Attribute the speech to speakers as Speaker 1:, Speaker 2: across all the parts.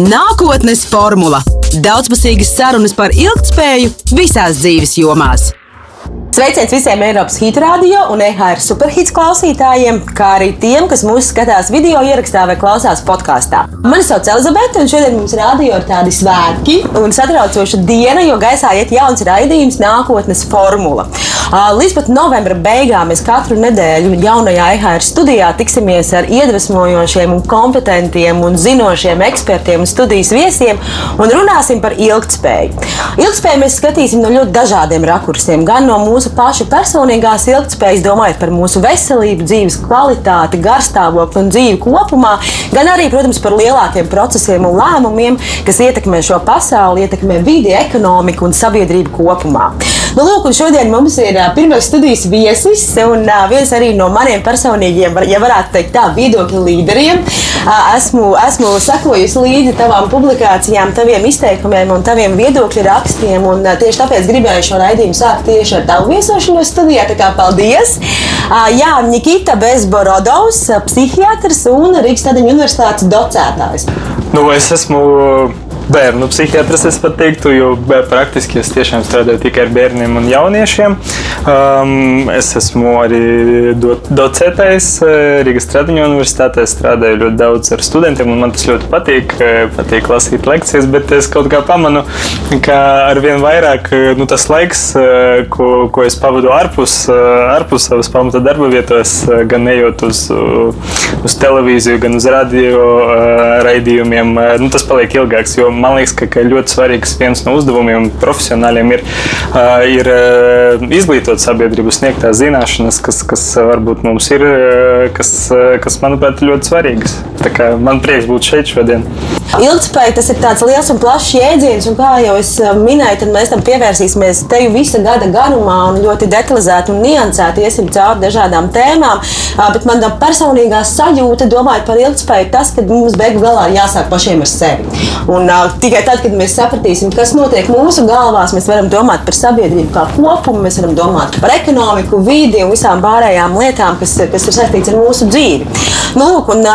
Speaker 1: Nākotnes formula - daudzpusīgas sarunas par ilgspēju visās dzīves jomās. Sveiciens visiem Eiropas hītu radio un EHR superhīts klausītājiem, kā arī tiem, kas mūsu skatās video ierakstā vai klausās podkāstā. Mani sauc Elizabete, un šodien mums radio ir tādi svētki un satraucoša diena, jo gaisā iet jauns raidījums nākotnes formula. Līdz pat novembra beigām mēs katru nedēļu jaunajā EHR studijā tiksimies ar iedvesmojošiem, un kompetentiem un zinošiem ekspertiem un studijas viesiem un runāsim par ilgspēju. Ilgspēju mēs skatīsim no ļoti dažādiem rakursiem, gan no mūsu mūsu pašu personīgās ilgspējas, domājot par mūsu veselību, dzīves kvalitāti, garstāvokli un dzīvi kopumā, gan arī, protams, par lielākiem procesiem un lēmumiem, kas ietekmē šo pasauli, ietekmē vidi, ekonomiku un sabiedrību kopumā. Nu, lūk, šodien mums ir pirmais studijas viesis un viens arī no maniem personīgiem, ja varētu teikt, tā viedokļu līderiem. Esmu, esmu sekojusi līdzi tavām publikācijām, taviem izteikumiem un taviem viedokļu rakstiem. Tieši tāpēc gribēju šo raidījumu sākt tieši ar tavu viesošanos studijā. Tā kā paldies! Jā, Nikita Bezborodovs, psihiatrs un Rīgas Tadiņu universitātes docētājs.
Speaker 2: Nu, es esmu bērnu psihiatrs, es pat teiktu, jo praktiski es tiešām strādāju tikai ar bērniem un jauniešiem. Um, es esmu arī do, docētais Rīgas Tradiņu universitātē, strādāju ļoti daudz ar studentiem, un man tas ļoti patīk, patīk lasīt lekcijas, bet es kaut kā pamanu, ka ar vien vairāk nu, tas laiks, ko, ko es pavadu ārpus, ārpus savas pamata darba vietas, gan ejot uz, uz televīziju, gan uz radio raidījumiem, nu, tas paliek ilgāks, jo man liekas, ka, ka ļoti svarīgs viens no uzdevumiem profesionāļiem ir, ir izglītot sabiedrību, sniegt tās zināšanas, kas, kas varbūt mums ir, kas, kas manuprāt, ir ļoti svarīgas. Man prieks būt šeit šodien.
Speaker 1: Ilgspēja tas ir tāds liels un plašs jēdziens, un kā jau es minēju, tad mēs tam pievērsīsimies te visa gada garumā un ļoti detalizēti un niansēti iesim cauri dažādām tēmām. Bet man personīgā sajūta, domājot par ilgspēju, tas, ka mums beigu galā ir jāsāk pašiem ar sevi. Un, tikai tad, kad mēs sapratīsim, kas notiek mūsu galvās, mēs varam domāt par sabiedrību kā kopumu, mēs varam domāt par ekonomiku, vidi un visām pārējām lietām, kas, kas ir saistītas ar mūsu dzīvi. Nu, lūk, un,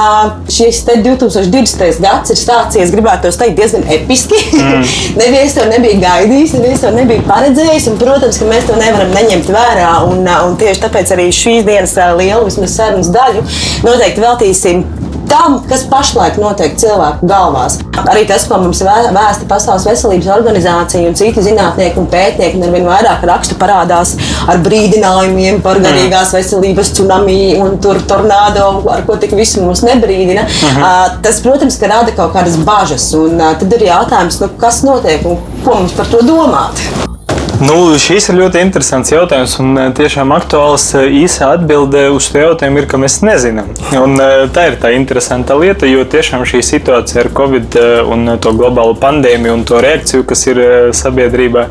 Speaker 1: šis 2020. gads ir stācies, gribētu teikt, diezgan episki. Mm. neviens to nebija gaidījis, neviens to nebija paredzējis. Un, protams, ka mēs to nevaram neņemt vērā. Un, un tieši tāpēc arī šīs dienas lielu sarunas daļu noteikti veltīsim tam, kas pašlaik notiek cilvēku galvās. Arī tas, ko mums vēsta Pasaules veselības organizācija un citi zinātnieki un pētnieki, un ar vien vairāk rakstu parādās ar brīdinājumiem par garīgās veselības tsunami un tur tornado, ar ko tik visu mums nebrīdina. Uh mhm. -huh. Tas, protams, ka rada kaut kādas bažas. Un tad ir jautājums, nu, kas notiek un ko mums par to domāt.
Speaker 2: Nu, šis ir ļoti interesants jautājums un eh, tiešām aktuāls. Eh, īsa atbilde uz šo jautājumu ir, ka mēs nezinām. Un, eh, tā ir tā interesanta lieta, jo tiešām šī situācija ar Covid un to globālo pandēmiju un to reakciju, kas ir sabiedrībā,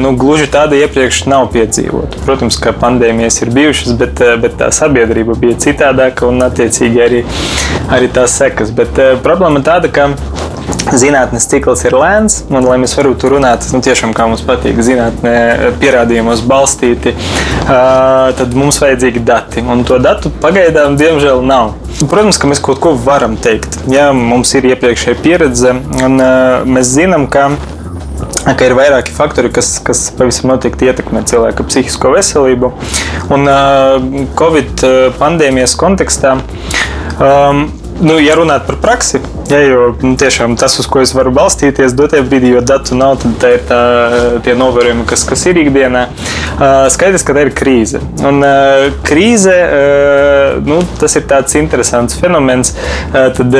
Speaker 2: nu, gluži tāda iepriekš nav piedzīvota. Protams, ka pandēmijas ir bijušas, bet, bet tā sabiedrība bija citādāka un attiecīgi arī, arī tās sekas. Bet problēma tāda, ka Zinātnes cikls ir lēns, un, lai mēs varētu runāt, nu, tiešām kā mums patīk, zinātnē, pierādījumos balstīti, tad mums vajadzīgi dati. Un to datu pagaidām, diemžēl, nav. Protams, ka mēs kaut ko varam teikt. Ja mums ir iepriekšēja pieredze, un mēs zinām, ka ka ir vairāki faktori, kas, kas pavisam noteikti ietekmē cilvēka psihisko veselību. Un uh, Covid pandēmijas kontekstā um, nu, ja runāt par praksi, ja, jo nu, tiešām tas, uz ko es varu balstīties, dotajā brīdī, jo datu nav, tad tā ir tā, tie novērojumi, kas, kas ir ikdienā. Skaidrs, ka tā ir krīze. Un, krīze, nu, tas ir tāds interesants fenomens. Tad,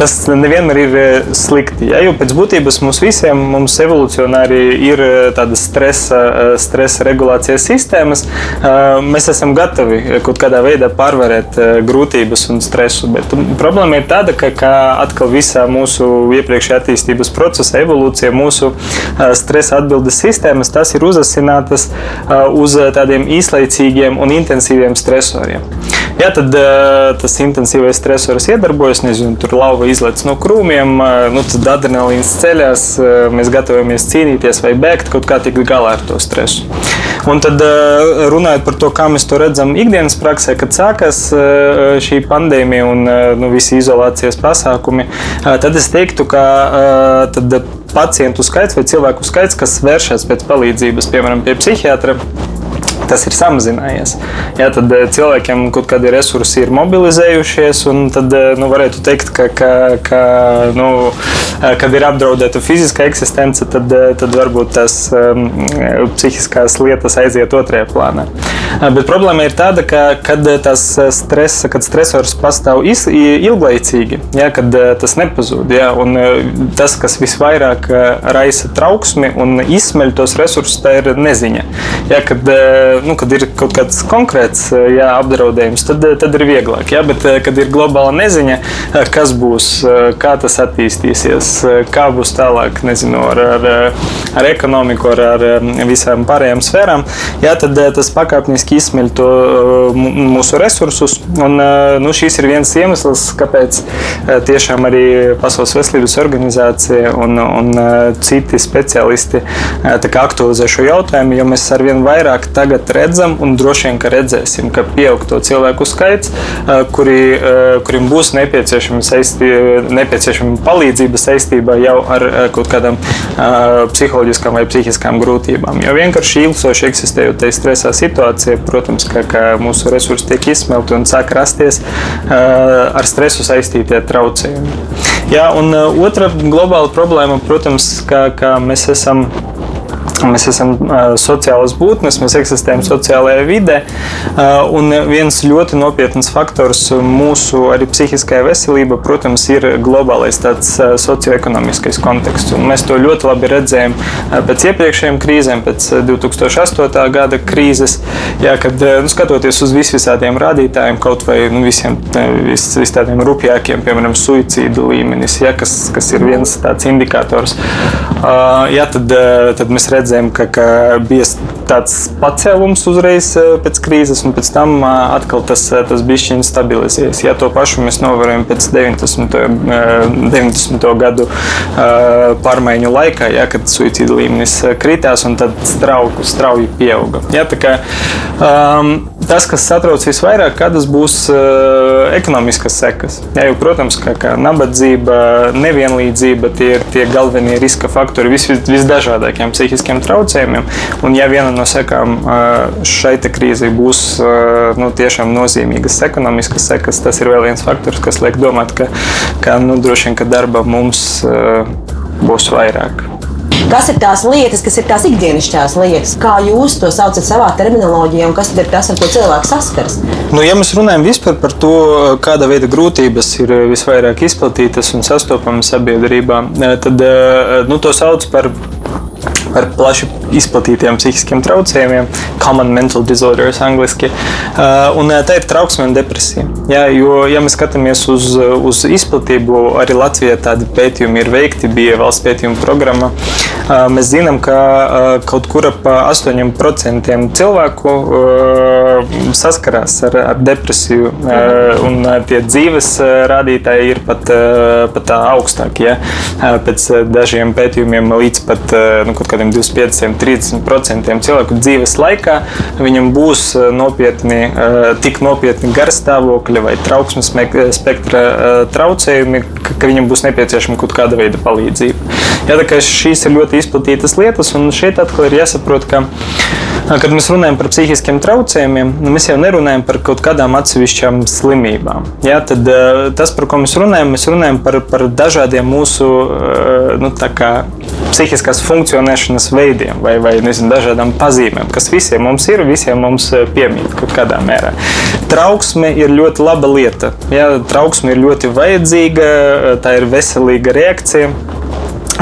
Speaker 2: tas nevienmēr ir slikti. Ja, jo pēc būtības mums visiem, mums evolūcionāri ir tādas stresa, stresa regulācijas sistēmas. Mēs esam gatavi kaut kādā veidā pārvarēt grūtības un stresu. Bet, problēma ir tāda, ka, ka atkal visā mūsu iepriekšējā attīstības procesa, evolūcija, mūsu stresa atbildes sistēmas, tas ir uzasinātas uz tādiem īslaicīgiem un intensīviem stresoriem. Jā, tad tas intensīvais stresors iedarbojas, nezinu, tur lauva izlaiž no krūmiem, nu, tad adrenalīns ceļās, mēs gatavojamies cīnīties vai bēgt, kaut kā tikt galā ar to stresu. Un tad runājot par to, kā mēs to redzam ikdienas praksē, kad sākās šī pandēmija un nu, visi izolācijas pasākumi, tad es teiktu, ka tad pacientu skaits vai cilvēku skaits, kas vēršas pēc palīdzības, piemēram, pie psihiatra tas ir samazinājies. Jā, tad eh, cilvēkiem kaut kādi resursi ir mobilizējušies, un tad eh, nu, varētu teikt, ka, ka, ka nu, eh, kad ir apdraudēta fiziskā eksistence, tad, tad varbūt tās um, psihiskās lietas aiziet otrajā plānā. Bet problēma ir tāda, ka kad, stresa, kad stresors pastāv ilglaicīgi, jā, kad tas nepazūd, jā, un tas, kas visvairāk raisa trauksmi un izsmeļ tos resursus, tā ir neziņa. Jā, kad, nu, kad ir kaut kāds konkrēts jā, apdraudējums, tad, tad ir vieglāk. Jā, bet, kad ir globāla neziņa, kas būs, kā tas attīstīsies, kā būs tālāk, nezinu, ar, ar, ar ekonomiku, ar, ar visām pārējām sfērām, jā, tad tas pakāpeniski izsmeļ to mūsu resursus. Un, nu, šis ir viens iemesls, kāpēc tiešām arī Pasaules veselības organizācija un, un citi speciālisti aktualizē šo jautājumu, jo mēs arvien vairāk tagad tagad redzam, un droši vien, ka redzēsim, ka pieaug to cilvēku skaits, kuri, kuriem būs nepieciešama, saistī, nepieciešama palīdzība saistībā jau ar kaut kādām psiholoģiskām vai psihiskām grūtībām. Jo vienkārši ilgstoši eksistējot stresā situācijā, protams, ka, ka mūsu resursi tiek izsmelti un sāk rasties ar stresu saistītie traucējumi. Jā, un otra globāla problēma, protams, ka, ka mēs esam Mēs esam sociālas būtnes, mēs eksistējam sociālajā vidē. Un viens ļoti nopietns faktors mūsu arī psihiskajā veselībā, protams, ir globālais socioekonomiskais konteksts. Un mēs to ļoti labi redzējām pēc iepriekšējām krīzēm, pēc 2008. gada krīzes, jā, kad nu, skatoties uz visvisādiem rādītājiem, kaut vai nu, visiem vis, vis tādiem rupjākiem, piemēram, suicīdu līmenis, jā, kas, kas ir viens tāds indikators, jā, tad, tad mēs redzējām, ka, ka bija tāds pacēlums uzreiz eh, pēc krīzes, un pēc tam eh, atkal tas, eh, tas bija stabilizējies. Ja to pašu mēs novērojam pēc 90. 90. gadu pārmaiņu laikā, ja, kad suicīda līmenis kritās un tad strauji, strauji pieauga. Ja, kā, um, tas, kas satrauc visvairāk, kādas būs uh, ekonomiskas sekas. Ja, jo, protams, ka, ka nabadzība, nevienlīdzība tie ir tie galvenie riska faktori vis, visdažādākajiem psihiskiem traucējumiem. Un, ja viena no sekām šai krīzei būs nu, tiešām nozīmīgas ekonomiskas sekas, tas ir vēl viens faktors, kas liek domāt, ka, ka nu, droši vien ka darba mums būs vairāk.
Speaker 1: Kas ir tās lietas, kas ir tās ikdienišķās lietas? Kā jūs to saucat savā terminoloģijā, un kas ir tas, ar ko cilvēks saskaras?
Speaker 2: Nu, ja mēs runājam par to, kāda veida grūtības ir visvairāk izplatītas un sastopamas sabiedrībā, tad nu, to sauc par ar plaši izplatītiem psihiskiem traucējumiem, common mental disorders, angļuiski. Uh, un uh, tā ir trauksme un depresija. Jā, jo, ja mēs skatāmies uz, uz izplatību, arī Latvijā tādi pētījumi ir veikti, bija valsts pētījuma programma. Uh, mēs zinām, ka kaut kur ap 8% cilvēku saskarās ar, ar depresiju, un tie dzīves rādītāji ir pat, pat augstākie. Ja? Pēc dažiem pētījumiem līdz pat nu, kaut kādiem 25, 30% cilvēku dzīves laikā viņam būs nopietni, tik nopietni garstāvokļi vai trauksmes spektra traucējumi, ka viņam būs nepieciešama kaut kāda veida palīdzība. Jā, šīs ir ļoti izplatītas lietas, un šeit atkal ir jāsaprot, ka Kad mēs runājam par psihiskiem traucējumiem, nu, mēs jau nerunājam par kaut kādām atsevišķām slimībām. Ja, tad, tas, par ko mēs runājam, mēs runājam par, par dažādiem mūsu nu, psihiskās funkcionēšanas veidiem vai, vai nezinu, dažādām pazīmēm, kas visiem mums ir, visiem mums piemīt kaut kādā mērā. Trauksme ir ļoti laba lieta. Ja, trauksme ir ļoti vajadzīga, tā ir veselīga reakcija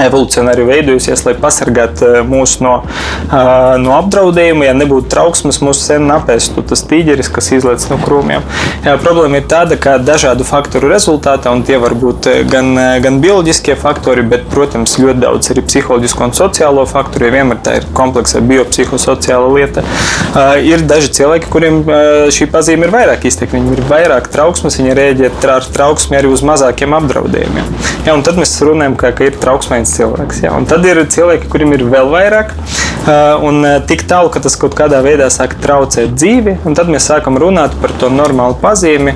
Speaker 2: evolūcionāri veidojusies, lai pasargātu eh, mūs no, uh, no apdraudējuma. Ja nebūtu trauksmes, mūsu sen apēstu tas tīģeris, kas izlaiž no krūmiem. Jā, problēma ir tāda, ka dažādu faktoru rezultātā, un tie var būt eh, gan, gan bioloģiskie faktori, bet, protams, ļoti daudz arī psiholoģisko un sociālo faktoru. Ja vienmēr tā ir kompleksa biopsihosociāla lieta. Ir daži cilvēki, kuriem šī pazīme ir vairāk izteikta. Viņiem ir vairāk trauksmes, viņi rēģē ar trauksmi arī uz mazākiem apdraudējumiem. Jā, tad mēs runājam, ka, ka ir trauksmē cilvēks. Jā. Un tad ir cilvēki, kuriem ir vēl vairāk. un tik tālu, ka tas kaut kādā veidā sāk traucēt dzīvi, tad mēs sākam runāt par to normālu pazīmi,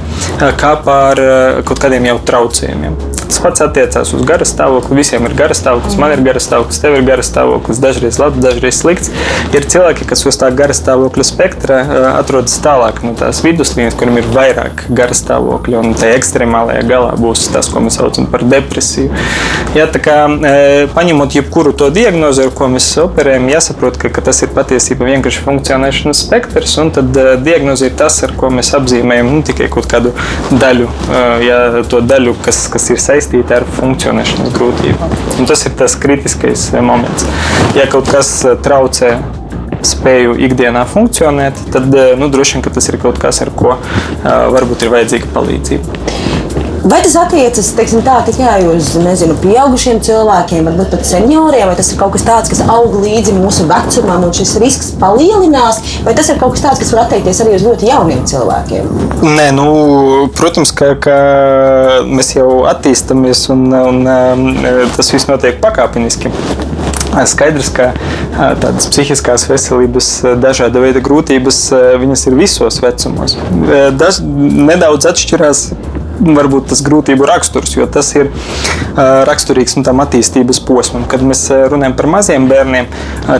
Speaker 2: kā par kaut kādiem jau traucējumiem. Tas pats attiecās uz garas stāvokli. Visiem ir garas stāvoklis, man ir garas stāvoklis, tev ir garas stāvoklis, dažreiz labs, dažreiz slikts. Ir cilvēki, kas uz tā garas stāvokļa spektra atrodas tālāk no tās viduslīnijas, kuriem ir vairāk garas stāvokļa, un tajā ekstremālajā galā būs tas, ko mēs saucam par depresiju. Ja, kā, paņemot jebkuru to diagnozi, ar ko mēs operējam, jāsaprot, ka, ka tas ir patiesībā vienkārši funkcionēšanas spektrs, un tad diagnoze ir tas, ar ko mēs apzīmējam nu, tikai kaut kādu daļu, ja, to daļu, kas, kas ir saistīta ar funkcionēšanas grūtībām. Un tas ir tas kritiskais moments. Ja kaut kas eh, traucē spēju ikdienā funkcionēt, tad eh, nu, droši vien tas ir kaut kas, ar ko varbūt ir vajadzīga palīdzība.
Speaker 1: Vai tas attiecas teiksim, tā, tikai uz nezinu, pieaugušiem cilvēkiem, varbūt pat senioriem, vai tas ir kaut kas tāds, kas aug līdzi mūsu vecumam, un šis risks palielinās, vai tas ir kaut kas tāds, kas var attiekties arī uz ļoti jauniem cilvēkiem?
Speaker 2: Nē, nu, protams, ka, ka mēs jau attīstāmies, un, un um, tas viss notiek pakāpeniski. Skaidrs, ka tādas psihiskās veselības, dažāda veida grūtības, viņas ir visos vecumos. Daž, nedaudz atšķirās varbūt tas grūtību raksturs, jo tas ir raksturīgs nu, tam attīstības posmam. Kad mēs runājam par maziem bērniem,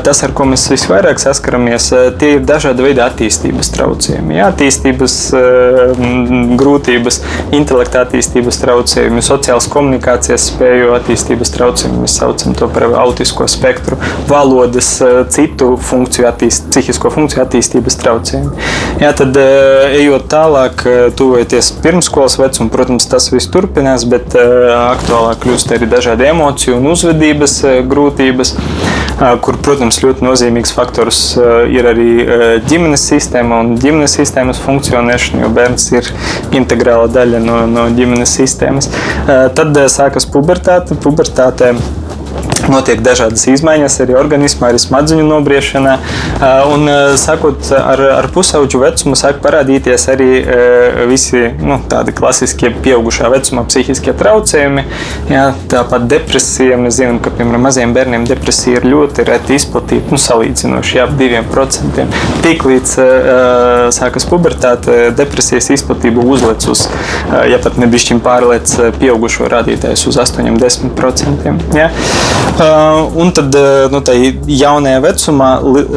Speaker 2: tas, ar ko mēs visvairāk saskaramies, tie ir dažāda veida attīstības traucējumi. Jā, attīstības grūtības, intelekta attīstības traucējumi, sociālas komunikācijas spēju attīstības traucējumi. Mēs saucam to par autisko spektru, valodas, citu funkciju, attīst, psihisko funkciju attīstības traucējumi. Jā, tad ejot tālāk, tuvojoties pirmskolas vecumam, Un, protams, tas viss turpinās, bet uh, aktuālāk kļūst arī dažādi emociju un uzvedības uh, grūtības, uh, kur, protams, ļoti nozīmīgs faktors ir arī ģimenes sistēma un ģimenes sistēmas funkcionēšana, jo bērns ir integrāla daļa no, no ģimenes sistēmas. Tad sākas pubertāte. Pubertātē notiek dažādas izmaiņas arī organismā, arī smadzeņu nobriešanā. Un sākot ar, ar pusauģu vecumu, sāk parādīties arī visi nu, tādi klasiskie pieaugušā vecumā psihiskie traucējumi. Jā, tāpat depresija. Mēs zinām, ka piemēram maziem bērniem depresija ir ļoti reti izplatīta, nu, salīdzinoši ap 2%. Tiklīdz sākas pubertāte, depresijas izplatība uzlec uz, ja pat nebišķiņ pārlec pieaugušo rādītājus uz 8-10%. Ja? Uh, un tad uh, nu, jaunajā vecumā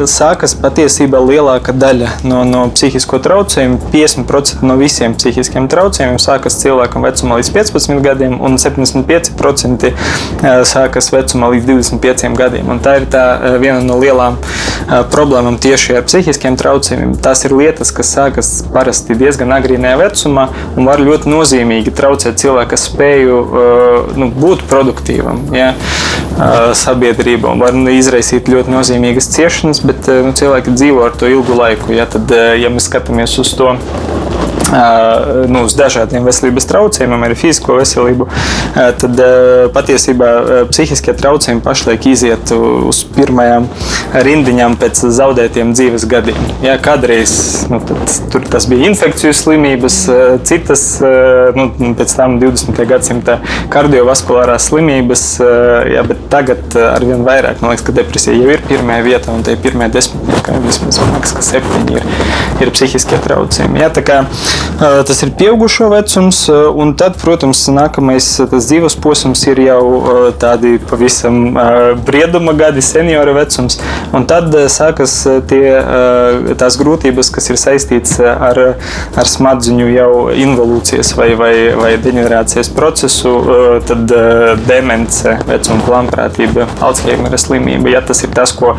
Speaker 2: sākas patiesībā lielākā daļa no, no psihisko traucējumu. 50% no visiem psihiskiem traucējumiem sākas cilvēkam vecumā līdz 15 gadiem, un 75% uh, sākas vecumā līdz 25 gadiem. Un tā ir tā viena no lielām problēmām tieši ar psihiskiem traucējumiem. Tās ir lietas, kas sākas parasti diezgan agrīnā vecumā un var ļoti nozīmīgi traucēt cilvēka spēju nu, būt produktīvam. Ja? Sabiedrība un var izraisīt ļoti nozīmīgas ciešanas, bet nu, cilvēki dzīvo ar to ilgu laiku. Ja, tad, ja mēs skatāmies uz to nu, uz dažādiem veselības traucējumiem, arī fizisko veselību, tad patiesībā psihiskie traucējumi pašlaik iziet uz pirmajām rindiņām pēc zaudētiem dzīves gadiem. Jā, kādreiz nu, tur tas bija infekciju slimības, citas nu, pēc tam 20. gadsimta kardiovaskulārās slimības, jā, bet tagad arvien vairāk man liekas, ka depresija jau ir pirmajā vietā un tie pirmie desmitnieki, vismaz man liekas, ka septiņi ir, ir psihiskie traucējumi. Jā, Tas ir pieaugušo vecums, un tad, protams, nākamais dzīves posms ir jau tādi pavisam brieduma gadi, seniora vecums. Un tad sākas tie, tās grūtības, kas ir saistītas ar, ar smadzeņu jau involūcijas vai, vai, vai deģenerācijas procesu, tad demence, vecuma plānprātība, Alzheimera slimība. Ja tas ir tas, ko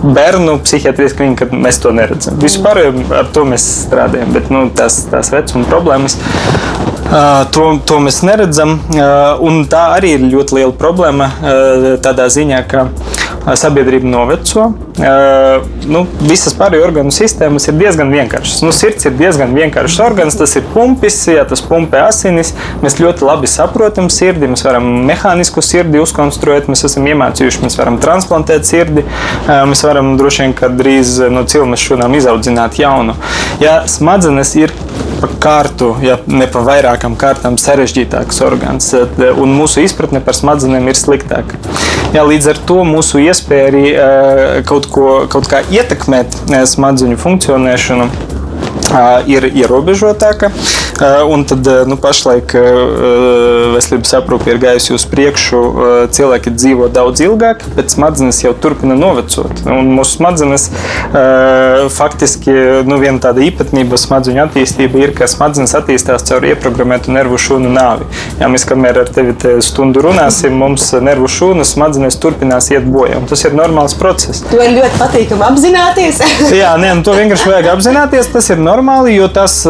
Speaker 2: bērnu psihiatrijas klinika, mēs to neredzam. Vispār ar to mēs strādājam, bet nu, tās, tās vecuma problēmas. Uh, to, to mēs neredzam. Uh, tā arī ir ļoti liela problēma uh, tādā ziņā, ka sabiedrība noveco. Nu, visas pārējās orgānu sistēmas ir diezgan vienkāršas. Nu, sirds ir diezgan vienkāršs orgāns, tas ir pumpis, ja tas pumpē asinis. Mēs ļoti labi saprotam sirdi, mēs varam mehānisku sirdi uzkonstruēt, mēs esam iemācījuši, mēs varam transplantēt sirdi, mēs varam droši vien drīz no cilmes šūnām izaudzināt jaunu. Ja smadzenes ir pa kārtu, ja ne pa vairākām kārtām sarežģītāks orgāns, un mūsu izpratne par smadzenēm ir sliktāka. Jā, līdz ar to mūsu iespēja arī kaut, ko, kaut kā ietekmēt smadzeņu funkcionēšanu ir ierobežotāka. Un tad nu, pašlaik veselības aprūpe ir gājusi uz priekšu. Cilvēki dzīvo daudz ilgāk, bet smadzenes jau turpina novecot. Un mūsu smadzenes faktiski nu, viena tāda īpatnība smadzeņu attīstība ir, ka smadzenes attīstās caur ieprogrammētu nervu šūnu nāvi. Ja mēs kamēr ar tevi te stundu runāsim, mums nervu šūnas smadzenes turpinās iet bojā. Tas ir normāls process.
Speaker 1: To ir ļoti patīkami apzināties.
Speaker 2: Jā, nē, nu, to vienkārši vajag apzināties. Tas ir normāli, jo tas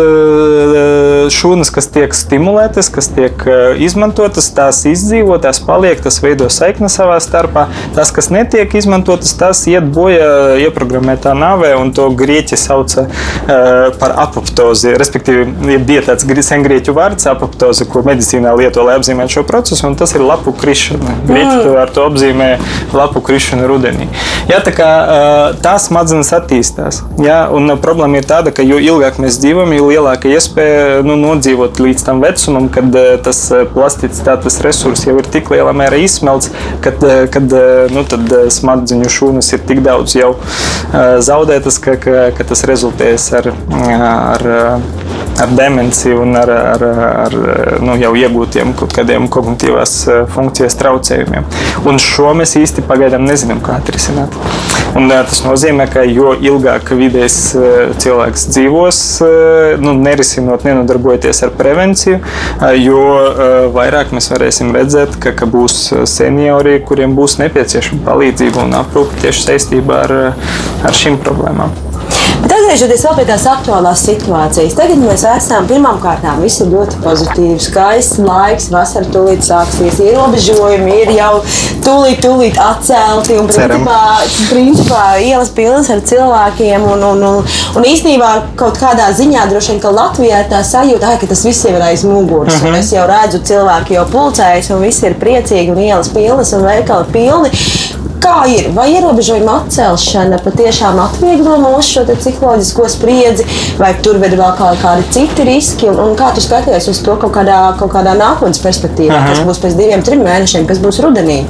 Speaker 2: šūnas, kas tiek stimulētas, kas tiek eh, izmantotas, tās izdzīvo, tās paliek, tas veido saikni savā starpā. Tas, kas netiek izmantotas, tas iet bojā ieprogrammētā nāvē, un to grieķi sauca uh, par apoptozi. Respektīvi, bija tāds sengrieķu vārds apoptozi, ko medicīnā lieto, lai apzīmētu šo procesu, un tas ir lapu krišana. Grieķi to ar to apzīmē lapu krišanu rudenī. Jā, tā kā uh, tās smadzenes attīstās. Jā, un problēma ir tāda, ka jo ilgāk mēs dzīvojam, jo lielāka iespēja nu, nodzīvot līdz tam vecumam, kad eh, tas eh, plasticitātes resurs jau ir tik lielā mērā izsmelts, kad, eh, kad nu, smadzeņu šūnas ir tik daudz jau zaudētas, ka, ka, ka tas rezultēs ar, ar, ar demenciju un ar, ar, ar nu, jau iegūtiem kaut kādiem kognitīvās funkcijas traucējumiem. Un šo mēs īsti pagaidām nezinām, kā atrisināt. Un, tas nozīmē, ka jo ilgāk vidējs cilvēks dzīvos, nu, nerisinot, nenodarbojoties ar prevenciju, jo vairāk mēs varēsim redzēt, ka, ka būs seniori, kuriem būs nepieciešama palīdzība un aprūpe tieši saistībā ar, ar šīm problēmām.
Speaker 1: Bet atgriežoties pie tās aktuālās situācijas, tagad mēs esam pirmkārt, viss ir ļoti pozitīvs, skaists laiks, vasara tūlīt sāksies, ierobežojumi ir jau tūlīt, tūlīt atcelti un principā, principā ielas pilnas ar cilvēkiem. Un, un, un, un īstenībā kaut kādā ziņā droši vien, ka Latvijā ir tā sajūta, ka tas viss jau ir aiz muguras. Uh mhm. -huh. Es jau redzu, cilvēki jau pulcējas un visi ir priecīgi un ielas pilnas un veikali pilni. Kā ir? Vai ierobežojuma atcelšana patiešām atvieglo mūsu šo psiholoģisko spriedzi, vai tur vēl ir kādi citi riski? Un, un kā tu skaties uz to kaut kādā, kaut kādā nākotnes perspektīvā, Aha. kas būs pēc diviem, trim mēnešiem, kas būs rudenī?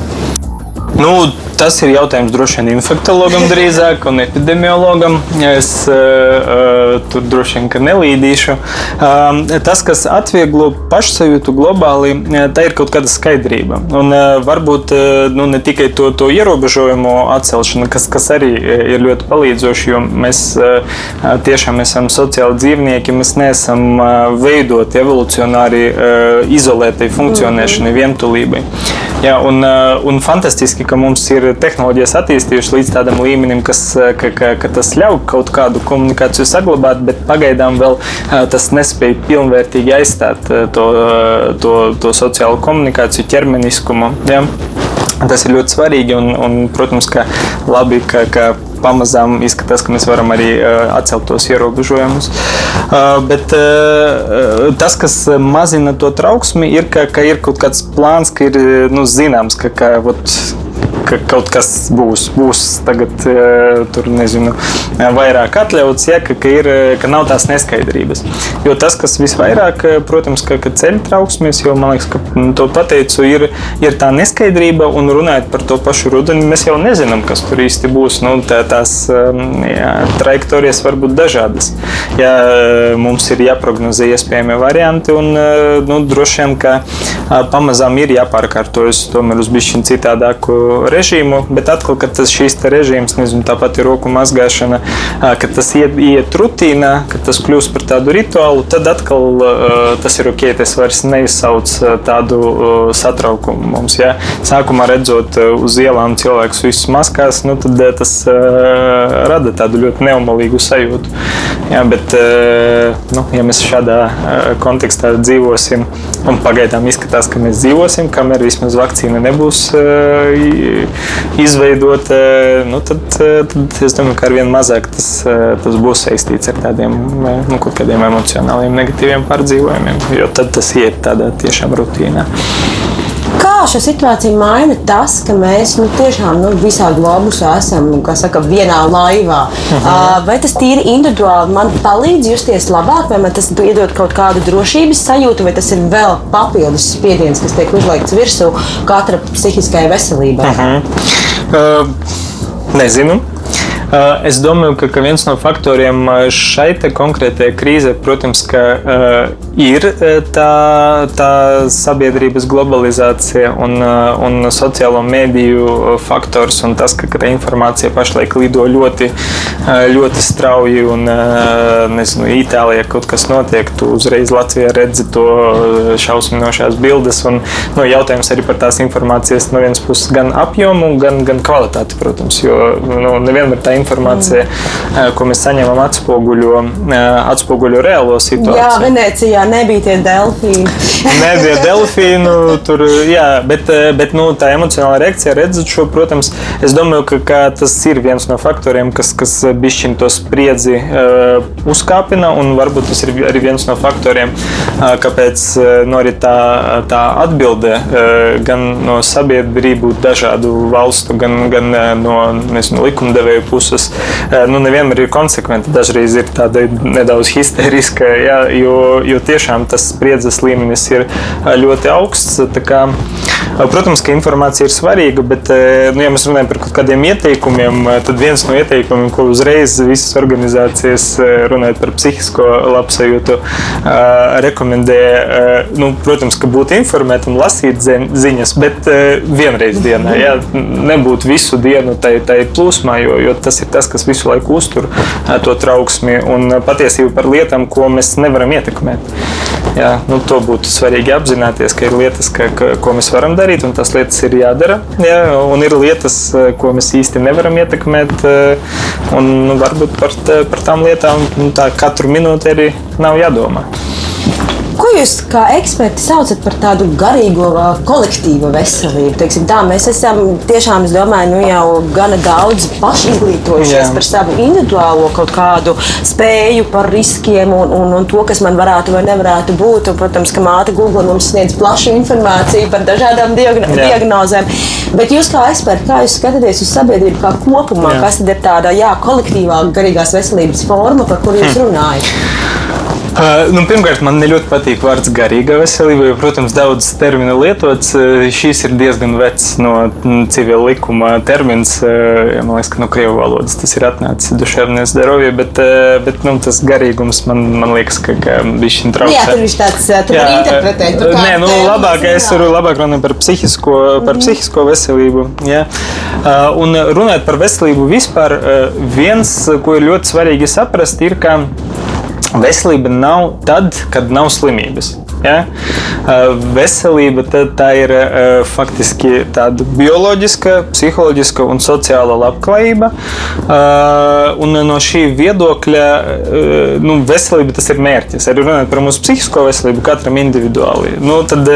Speaker 2: Nu, Tas ir jautājums droši vien infektuologam drīzāk un epidemiologam. Es uh, tur droši vien nelīdīšu. Uh, tas, kas atvieglo pašsajūtu globāli, tā ir kaut kāda skaidrība. Un uh, varbūt uh, nu, ne tikai to, to ierobežojumu atcelšana, kas, kas arī ir ļoti palīdzoši, jo mēs uh, tiešām esam sociāli dzīvnieki, mēs neesam uh, veidoti evolucionāri uh, izolētai funkcionēšanai, vientulībai. Jā, un, uh, un fantastiski, ka mums ir tehnoloģijas attīstījušas līdz tādam līmenim, kas, ka, ka, ka tas ļauj kaut kādu komunikāciju saglabāt, bet pagaidām vēl tas nespēja pilnvērtīgi aizstāt to, to, to sociālo komunikāciju ķermeniskumu. Ja? Tas ir ļoti svarīgi un, un protams, ka labi, ka, ka pamazām izskatās, ka mēs varam arī uh, atcelt tos ierobežojumus. Uh, bet uh, tas, kas mazina to trauksmi, ir, ka, ka ir kaut kāds plāns, ka ir nu, zināms, ka, ka ot, ka kaut kas būs. Būs tagad, tur nezinu, vairāk atļauts, ja, ka, ka, ir, ka nav tās neskaidrības. Jo tas, kas visvairāk, protams, ka, ka ceļ trauksmes, jo man liekas, ka to pateicu, ir, ir tā neskaidrība. Un runājot par to pašu rudeni, mēs jau nezinām, kas tur īsti būs. Nu, tā, tās jā, trajektorijas var būt dažādas. Ja, mums ir jāprognozē iespējami varianti, un nu, droši vien, ka pamazām ir jāpārkārtojas tomēr uz bišķiņu citādāku režīmu, bet atkal, kad tas šīs režīms, nezinu, tāpat ir roku mazgāšana, kad tas iet, iet rutīnā, kad tas kļūst par tādu rituālu, tad atkal tas ir ok, tas vairs neizsauc tādu satraukumu mums. Ja? Sākumā redzot uz ielām cilvēkus visus maskās, nu, tad tas rada tādu ļoti neumalīgu sajūtu. Ja, bet, nu, ja mēs šādā kontekstā dzīvosim, un pagaidām izskatās, ka mēs dzīvosim, kamēr vismaz vakcīna nebūs izveidot, nu, tad, tad es domāju, ka ar vien mazāk tas, tas būs saistīts ar tādiem nu, emocionāliem, negatīviem pārdzīvojumiem, jo tad tas iet tādā tiešām rutīnā.
Speaker 1: Kā šo situāciju maina tas, ka mēs nu, tiešām nu, visā globusā esam saka, vienā laivā? Uh mhm. -huh. Vai tas tīri individuāli man palīdz justies labāk, vai man tas iedod kaut kādu drošības sajūtu, vai tas ir vēl papildus spiediens, kas tiek uzlikts virsū katra psihiskajai veselībai? Uh -huh.
Speaker 2: uh, nezinu. Es domāju, ka, ka viens no faktoriem šai konkrētajai krīzē, protams, ka, uh, ir tā, tā sabiedrības globalizācija un, uh, un sociālo mediju faktors, un tas, ka, ka tā informācija pašlaik lido ļoti, ļoti strauji. Un, uh, nezinu, Itālijā kaut kas notiek, tu uzreiz Latvijā redzi to šausminošās bildes. Un, nu, jautājums arī par tās informācijas no vienas puses gan apjomu, gan, gan kvalitāti, protams, jo nu, nevienmēr tā informācija, mm. ko mēs saņemam, atspoguļo, atspoguļo reālo situāciju.
Speaker 1: Jā, Venecijā nebija tie delfīni.
Speaker 2: nebija delfīnu, tur, jā, bet, bet nu, tā emocionāla reakcija, redzot šo, protams, es domāju, ka, ka tas ir viens no faktoriem, kas, kas bišķiņ to spriedzi uh, uzkāpina, un varbūt tas ir arī viens no faktoriem, uh, kāpēc no arī tā, tā atbilde uh, gan no sabiedrību dažādu valstu, gan, gan no nezinu, likumdevēju puses puses nu, nevienmēr ir konsekventi. Dažreiz ir tāda nedaudz histēriska, jā, jo, jo tiešām tas spriedzes līmenis ir ļoti augsts. Kā, protams, ka informācija ir svarīga, bet, nu, ja mēs runājam par kaut kādiem ieteikumiem, tad viens no ieteikumiem, ko uzreiz visas organizācijas runājot par psihisko labsajūtu, rekomendē, nu, protams, ka būt informētam, lasīt ziņas, bet vienreiz dienā, jā, nebūt visu dienu tai, tai plūsmā, jo, jo tas ir tas, kas visu laiku uztur to trauksmi un patiesību par lietām, ko mēs nevaram ietekmēt. Jā, nu, to būtu svarīgi apzināties, ka ir lietas, ka, ka, ko mēs varam darīt, un tās lietas ir jādara. Jā, un ir lietas, ko mēs īsti nevaram ietekmēt. Un nu, varbūt par, par tām lietām nu, tā katru minūti arī nav jādomā.
Speaker 1: Ko jūs kā eksperti saucat par tādu garīgo kolektīvu veselību? Teiksim, tā, mēs esam tiešām, es domāju, nu, jau gana daudz pašizglītojušies Jā. par savu individuālo kaut kādu spēju, par riskiem un, un, un to, kas man varētu vai nevarētu būt. Un, protams, ka māte Google mums sniedz plašu informāciju par dažādām diagno Jā. diagnozēm. Bet jūs kā eksperti, kā jūs skatāties uz sabiedrību kā kopumā, Jā. kas tad ir tāda jā, kolektīvā garīgās veselības forma, par kuru jūs hm. runājat?
Speaker 2: Uh, nu, pirmkārt, man ļoti patīk vārds garīga veselība, jo, protams, daudz terminu lietots. Uh, šīs ir diezgan vecs no civila likuma termins. Uh, man liekas, ka no krievu valodas tas ir atnācis duševnēs zdravie, bet, uh, bet nu, tas garīgums man, man liekas, ka, ka viņš ir trauks. Jā,
Speaker 1: tur viņš tāds, tu jā, interpretēt.
Speaker 2: Tur nē, nu, labāk es varu labāk runāt par psihisko, par mm. psihisko veselību. Jā. Uh, un runājot par veselību vispār, viens, ko ir ļoti svarīgi saprast, ir, ka Veselība nav tad, kad nav slimības. Ja? Veselība tā ir faktiski tāda bioloģiska, psiholoģiska un sociāla labklājība. Un no šī viedokļa nu, veselība tas ir mērķis. Arī runājot par mūsu psihisko veselību, katram individuāli. Nu, tad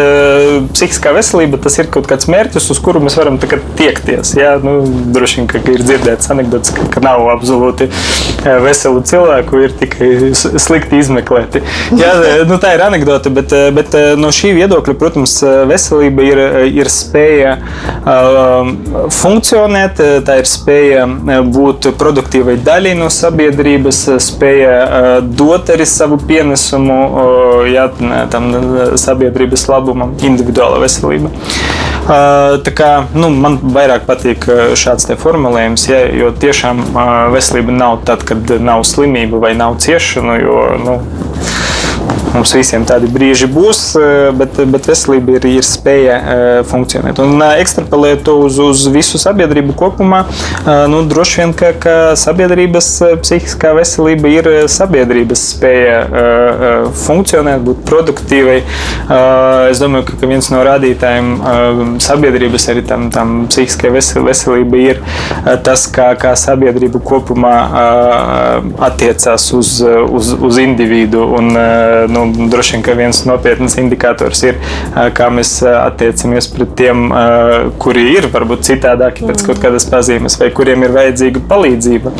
Speaker 2: psihiskā veselība tas ir kaut kāds mērķis, uz kuru mēs varam tiekties. Ja? Nu, droši vien, ka ir dzirdēts anekdots, ka, ka nav absolūti veselu cilvēku, ir tikai slikti izmeklēti. Ja? Nu, tā ir anekdote, bet bet eh, no šī viedokļa, protams, eh, veselība ir, ir spēja funkcionēt, tā ir spēja būt produktīvai daļai no sabiedrības, spēja dot arī savu pienesumu jā, tam sabiedrības labumam, individuāla veselība. Tā kā, nu, man vairāk patīk šāds formulējums, ja, jo tiešām veselība nav tad, kad nav slimība vai nav ciešanu. Jo, nu, Mums visiem tādi brīži būs, eh, bet, bet veselība ir, ir spēja eh, funkcionēt. Un eh, ekstrapolēt to uz, uz visu sabiedrību kopumā, nu, droši vien, ka, ka sabiedrības psihiskā veselība ir sabiedrības spēja funkcionēt, būt produktīvai. Es domāju, ka viens no rādītājiem sabiedrības arī tam, tam psihiskai veselībai ir tas, kā, kā sabiedrība kopumā attiecās uz, uz, uz individu. Un, nu, nu, droši vien viens nopietns indikators ir, kā mēs attiecamies pret tiem, kuri ir varbūt citādāki pēc kaut kādas pazīmes, vai kuriem ir vajadzīga palīdzība.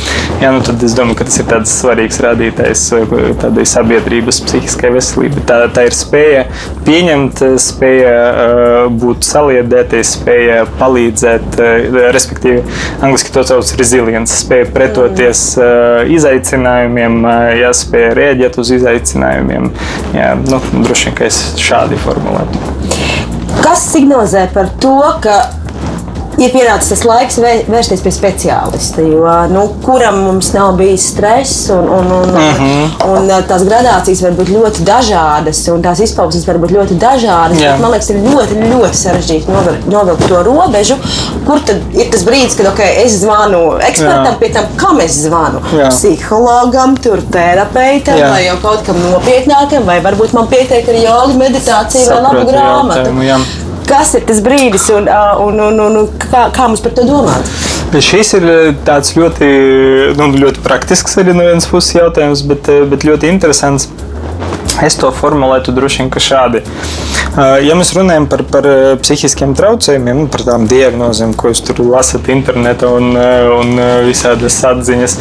Speaker 2: Jā, nu, tad es domāju, ka tas ir tāds svarīgs rādītājs tādai sabiedrības psihiskai veselībai. Tā, tā ir spēja pieņemt, spēja būt saliedēties, spēja palīdzēt, respektīvi, angļuiski to sauc resilience, spēja pretoties izaicinājumiem, jāspēj rēģēt uz izaicinājumiem. Jā, nu, droši vien, ka es šādi formulētu.
Speaker 1: Kas signalizē par to, ka ir pienācis tas laiks vērsties pie speciālista. Jo, nu, kuram mums nav bijis stress, un, un, un, uh -huh. un, tās gradācijas var būt ļoti dažādas, un tās izpausmes var būt ļoti dažādas. Bet, man liekas, ir ļoti, ļoti sarežģīti novilkt, novilkt to robežu, kur tad ir tas brīdis, kad okay, es zvanu ekspertam, Jā. pie tam, kam es zvanu. Jā. Psihologam, tur terapeitam, Jā. vai jau kaut kam nopietnākam, vai varbūt man pietiek ar jogu, meditāciju Saprotu, vai labu grāmatu. Jautājumu. Kas ir tas brīdis un, un, un, un, un kā, kā mums par to domāt?
Speaker 2: Šis ir tāds ļoti, nu, ļoti praktisks arī no vienas puses jautājums, bet, bet ļoti interesants. Es to formulētu droši vien šādi. Ja mēs runājam par, par psihiskiem traucējumiem, par tām diagnozēm, ko jūs tur lasat internetā un, un visādas atziņas,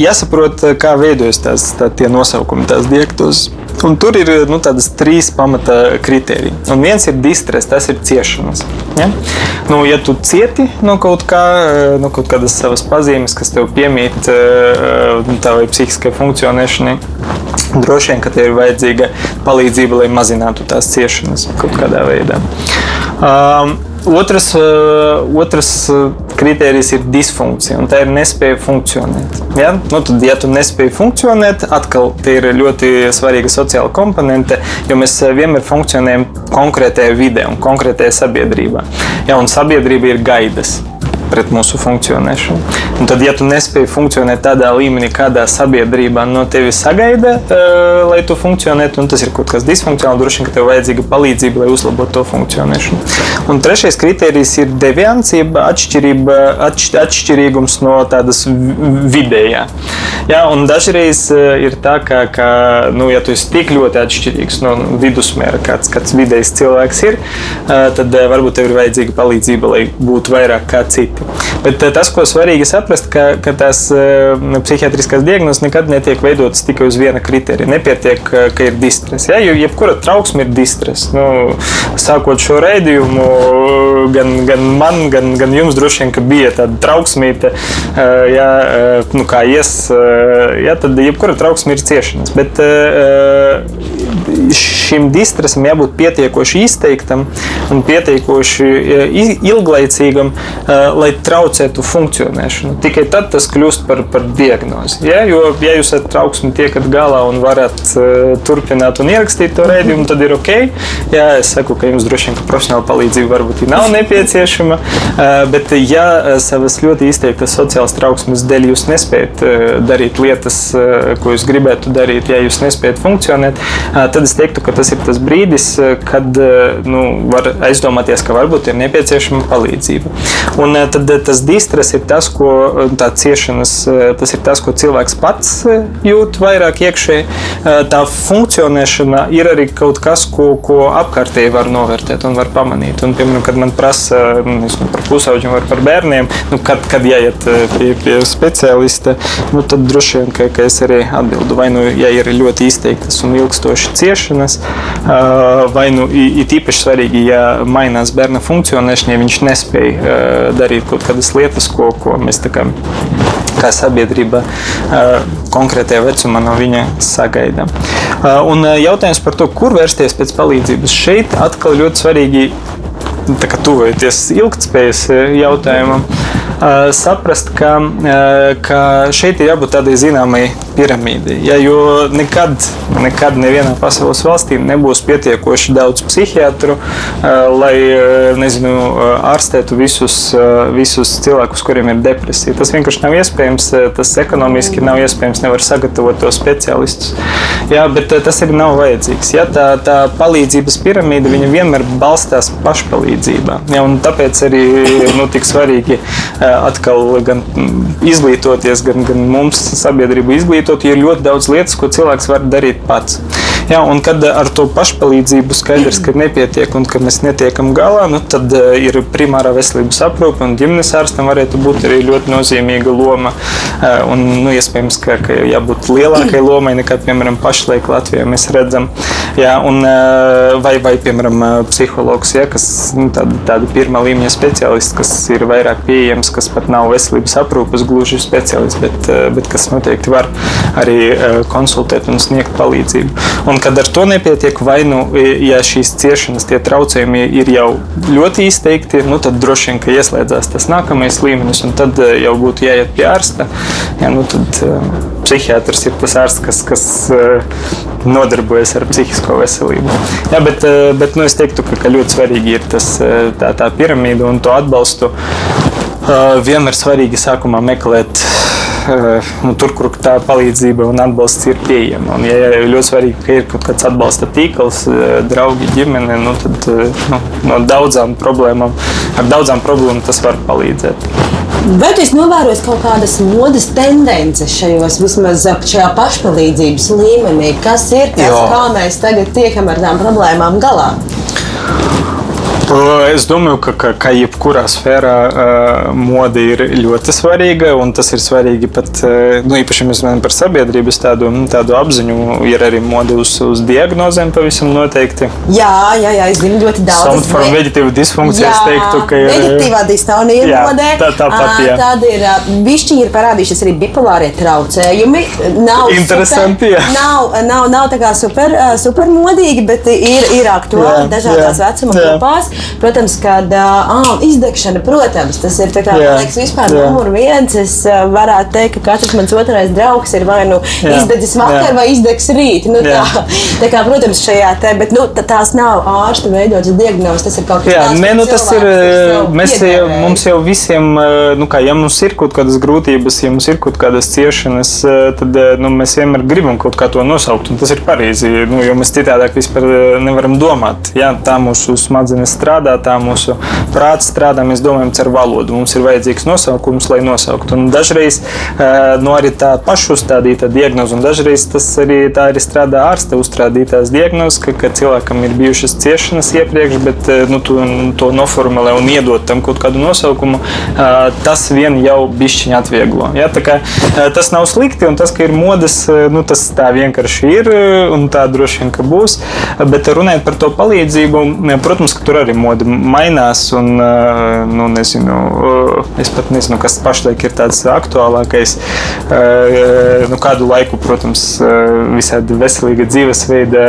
Speaker 2: jāsaprot, kā veidojas tās tā, nosaukumi, tās diagnozes. Un tur ir nu, tādas trīs pamata kritēriji. Un viens ir distress, tas ir ciešanas. Ja, nu, ja tu cieti no kaut, kā, no kaut kādas savas pazīmes, kas tev piemīt nu, tavai psihiskai funkcionēšanai, droši vien, ka tev ir vajadzīga palīdzība, lai mazinātu tās ciešanas kaut kādā veidā. Um, Otrs, uh, otrs kriterijs ir disfunkcija, un tā ir nespēja funkcionēt. Ja? Nu, tad, ja tu nespēji funkcionēt, atkal tie ir ļoti svarīga sociāla komponente, jo mēs uh, vienmēr funkcionējam konkrētajā vidē un konkrētajā sabiedrībā. Ja? Un sabiedrība ir gaidas pret mūsu funkcionēšanu. Un tad, ja tu nespēji funkcionēt tādā līmenī, kādā sabiedrībā no tevis sagaida, uh, lai tu funkcionētu, un tas ir kaut kas disfunkcionāls, droši vien, ka tev vajadzīga palīdzība, lai uzlabotu to funkcionēšanu. Un trešais kriterijs ir deviants, jeb atšķirība, atš, atšķirīgums no tādas vidējā. Jā, un dažreiz ir tā, ka, ka nu, ja tu esi tik ļoti atšķirīgs no vidusmēra, kāds, kāds vidējs cilvēks ir, tad varbūt tev ir vajadzīga palīdzība, lai būtu vairāk kā citi. Bet eh, tas, ko svarīgi saprast, ka, ka tās eh, psihiatriskās diagnozes nekad netiek veidotas tikai uz viena kriterija. Nepietiek, eh, ka ir distress. Ja? Jo jebkura trauksme ir distress. Nu, sākot šo raidījumu, gan, gan man, gan, gan jums droši vien bija tāda trauksmīte, ja, nu, kā ies, ja, tad jebkura trauksme ir ciešanas. Bet šim distresam jābūt pietiekoši izteiktam un pietiekoši ilglaicīgam, lai traucētu funkcionēšanu. Tikai tad tas kļūst par, par diagnozi. Ja? Jo, ja jūs ar trauksmi tiekat galā un varat uh, turpināt un ierakstīt to rēdījumu, tad ir ok. Jā, es saku, ka jums droši vien profesionāla palīdzība varbūt nav nepieciešama, uh, bet ja uh, savas ļoti izteiktas sociālas trauksmes dēļ jūs nespējat uh, darīt lietas, uh, ko jūs gribētu darīt, ja jūs nespējat funkcionēt, uh, tad es teiktu, ka tas ir tas brīdis, uh, kad uh, nu, var aizdomāties, ka varbūt ir nepieciešama palīdzība. Un, uh, tad tad tas distress ir tas, ko tā ciešanas, tas ir tas, ko cilvēks pats jūt vairāk iekšēji. Tā funkcionēšana ir arī kaut kas, ko, ko apkārtēji var novērtēt un var pamanīt. Un, piemēram, kad man prasa nu, par pusauģiem vai par bērniem, nu, kad, kad jāiet pie, pie speciālista, nu, tad droši vien, ka, ka es arī atbildu. Vai nu, ja ir ļoti izteiktas un ilgstošas ciešanas, vai nu ir īpaši svarīgi, ja mainās bērna funkcionēšana, ja viņš nespēja darīt kaut kādas lietas, ko, ko mēs kā, kā sabiedrība konkrētajā vecumā no viņa sagaidām. Un jautājums par to, kur vērsties pēc palīdzības, šeit atkal ļoti svarīgi tuvojoties ilgspējas jautājumam saprast, ka, ka šeit ir jābūt tādai zināmai piramīdai. Ja, jo nekad, nekad nevienā pasaules valstī nebūs pietiekoši daudz psihiatru, lai nezinu, ārstētu visus, visus cilvēkus, kuriem ir depresija. Tas vienkārši nav iespējams. Tas ekonomiski nav iespējams. Nevar sagatavot to speciālistus. Jā, bet tas arī nav vajadzīgs. Ja, tā, tā palīdzības piramīda vienmēr balstās pašpalīdzībā. Ja, tāpēc arī nu, tik svarīgi atkal gan izglītoties, gan, gan mums sabiedrību izglītot, jo ir ļoti daudz lietas, ko cilvēks var darīt pats. Jā, un kad ar to pašpalīdzību skaidrs, ka nepietiek un ka mēs netiekam galā, nu, tad ir primārā veselības aprūpe un ģimenes ārstam varētu būt arī ļoti nozīmīga loma. Un, nu, iespējams, ka, ka jābūt lielākai lomai nekā, piemēram, pašlaik Latvijā mēs redzam. Jā, un, vai, vai, piemēram, psihologs, ja, kas nu, tāda, tāda pirmā līmeņa speciālists, kas ir vairāk pieejams, kas pat nav veselības aprūpes gluži speciālists, bet, bet kas noteikti var arī konsultēt un sniegt palīdzību. Un kad ar to nepietiek, vai nu, ja šīs ciešanas, tie traucējumi ir jau ļoti izteikti, nu, tad droši vien, ka ieslēdzās tas nākamais līmenis, un tad jau būtu jāiet pie ārsta. Ja, nu, tad, psihiatrs ir tas ārsts, kas, kas nodarbojas ar psihisko veselību. Jā, bet, bet nu, es teiktu, ka, ka ļoti svarīgi ir tas, tā, tā piramīda un to atbalstu. Vienmēr svarīgi sākumā meklēt nu, tur, kur tā palīdzība un atbalsts ir pieejama. Un, ja ir ļoti svarīgi, ka ir kaut kāds atbalsta tīkls, draugi, ģimene, nu, tad nu, no daudzām problēmām, ar daudzām problēmām tas var palīdzēt.
Speaker 1: Vai tu esi novērojis kaut kādas modes tendences šajos, vismaz šajā pašpalīdzības līmenī? Kas ir tas, jo. kā mēs tagad tiekam ar tām problēmām galā?
Speaker 2: Es domāju, ka, ka, ka jebkurā sfērā uh, mode ir ļoti svarīga. Tas ir svarīgi pat, uh, nu, īpaši mēs runājam par sabiedrības tādu, tādu apziņu. Ir arī mode uz, uz diagnozēm pavisam noteikti.
Speaker 1: Jā, jā, jā es zinu ļoti daudz.
Speaker 2: Somatoforma veģetīva disfunkcija, jā, es teiktu, ka ir.
Speaker 1: Veģetīvā distonija ir modē.
Speaker 2: Tā, tāpat, jā.
Speaker 1: Tad ir, bišķi ir parādījušies arī bipolārie traucējumi. Nav
Speaker 2: Interesanti,
Speaker 1: super, jā. Nav, nav, nav tā kā super, super modīgi, bet ir, ir aktuāli jā, dažādās jā, vecuma grupās. Protams, kad uh, izdegšana, protams, tas ir kā, jā, liekas, vispār jā. numur viens. Es varētu teikt, ka katrs mans otrais draugs ir vai nu jā. izdedzis vakar, jā. vai izdegs rīt. Nu, tā, tā kā, protams, šajā te, bet nu, tās nav ārsta veidotas diagnozes. Tas ir kaut kas tāds.
Speaker 2: Nē, nu, tas ir. Mēs jau, mums jau visiem, nu, kā, ja mums ir kaut kādas grūtības, ja mums ir kaut kādas ciešanas, tad nu, mēs vienmēr gribam kaut kā to nosaukt. Tas ir pareizi, nu, jo mēs citādāk vispār nevaram domāt. Jā, tā mūsu smadzenes strādā, tā mūsu prāts strādā. Mēs domājam ar valodu. Mums ir vajadzīgs nosaukums, lai nosauktu. Un dažreiz nu, arī tā pašuzstādīta diagnoze, un dažreiz tas arī tā arī strādā ārsta uzstādītās diagnozes, ka, ka cilvēkam ir bijušas ciešanas iepriekš, bet nu, to, to noformulē un iedot tam kaut kādu nosaukumu, tas vien jau bišķiņa atvieglo. Ja? Kā, tas nav slikti, un tas, ka ir modes, nu, tas tā vienkārši ir, un tā droši vien būs. Bet runājot par to palīdzību, protams, ka tur arī mode mainās. Un, nu, nezinu, es pat nezinu, kas pašlaik ir tāds aktuālākais. Nu, kādu laiku, protams, visādi veselīga dzīvesveida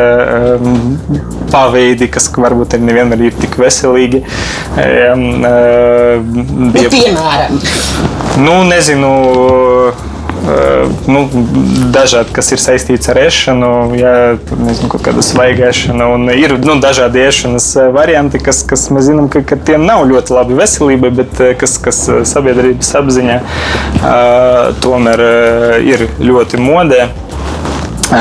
Speaker 2: paveidi, kas varbūt arī nevienmēr ir tik veselīgi.
Speaker 1: Bija, nu, piemēram,
Speaker 2: nu, nezinu nu, dažādi, kas ir saistīts ar ēšanu, ja, nezinu, kaut kāda svaigēšana. Ir nu, dažādi ēšanas varianti, kas, kas mēs zinām, ka, ka tiem nav ļoti labi veselībai, bet kas, kas sabiedrības apziņā tomēr ir ļoti modē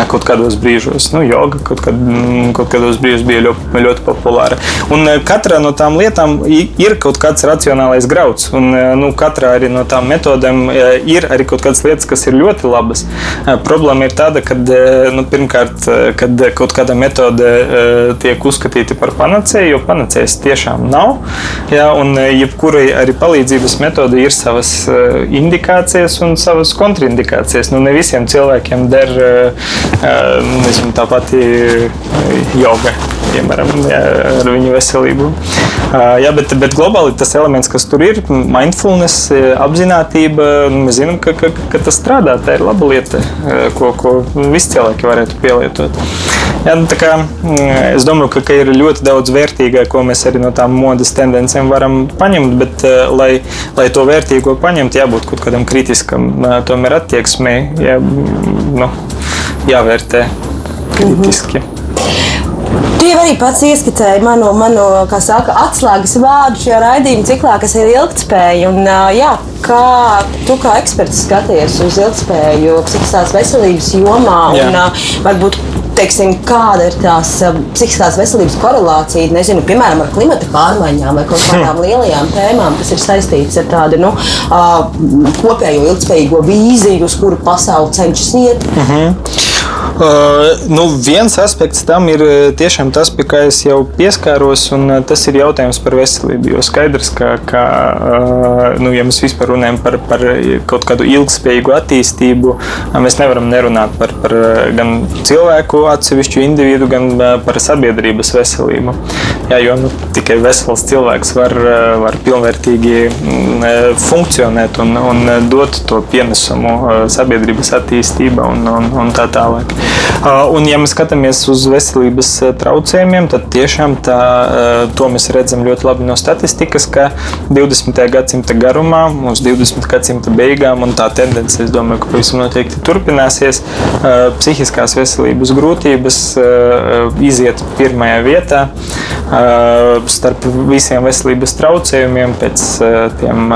Speaker 2: kaut kādos brīžos. Nu, joga kaut, kad, mm, kaut kādos brīžos bija ļoti, ļoti populāra. Un katrā no tām lietām ir kaut kāds racionālais grauds. Un, nu, katrā arī no tām metodēm ir arī kaut kādas lietas, kas ir ļoti labas. Problēma ir tāda, ka nu, pirmkārt, kad kaut kāda metode tiek uzskatīta par panacēju, jo panacējas tiešām nav. Jā, un jebkurai arī palīdzības metode ir savas indikācijas un savas kontraindikācijas. Nu, ne visiem cilvēkiem der Nezinu, tā pati joga, piemēram, ar viņu veselību. Jā, bet, bet globāli tas elements, kas tur ir, mindfulness, apziņotība, mēs zinām, ka, ka, ka tas strādā. Tā ir laba lieta, ko, ko visi cilvēki varētu pielietot. Jā, nu, kā, es domāju, ka, ka ir ļoti daudz vērtīgāk, ko mēs arī no tām modes tendencēm varam paņemt, bet, lai, lai to vērtīgo paņemtu, jābūt kaut kādam kritiskam tomēr attieksmei. Jā, nu, jāvērtē kritiski. Mm -hmm.
Speaker 1: Tu jau arī pats ieskicēji manu, manu saka, atslēgas vārdu šajā raidījuma ciklā, kas ir ilgspēja. Un, jā, kā tu kā eksperts skaties uz ilgspēju psihiskās veselības jomā un jā. varbūt teiksim, kāda ir tās psihiskās veselības korelācija, nezinu, piemēram, ar klimata pārmaiņām vai kaut kādām lielajām tēmām, kas ir saistītas ar tādu nu, kopējo ilgspējīgo vīziju, uz kuru pasauli cenšas iet. Uh mhm. -huh.
Speaker 2: Uh, nu, viens aspekts tam ir tiešām tas, pie kā es jau pieskāros, un tas ir jautājums par veselību. Jo skaidrs, ka, ka uh, nu, ja mēs vispār runājam par, par kaut kādu ilgspējīgu attīstību, mēs nevaram nerunāt par, par gan cilvēku atsevišķu individu, gan par sabiedrības veselību. Jā, jo nu, tikai vesels cilvēks var, var pilnvērtīgi funkcionēt un, un dot to pienesumu sabiedrības attīstībā un, un, un tā tālāk. Un, ja mēs skatāmies uz veselības traucējumiem, tad tiešām tā, to mēs redzam ļoti labi no statistikas, ka 20. gadsimta garumā, uz 20. gadsimta beigām, un tā tendence, es domāju, ka pavisam noteikti turpināsies, psihiskās veselības grūtības iziet pirmajā vietā starp visiem veselības traucējumiem pēc tiem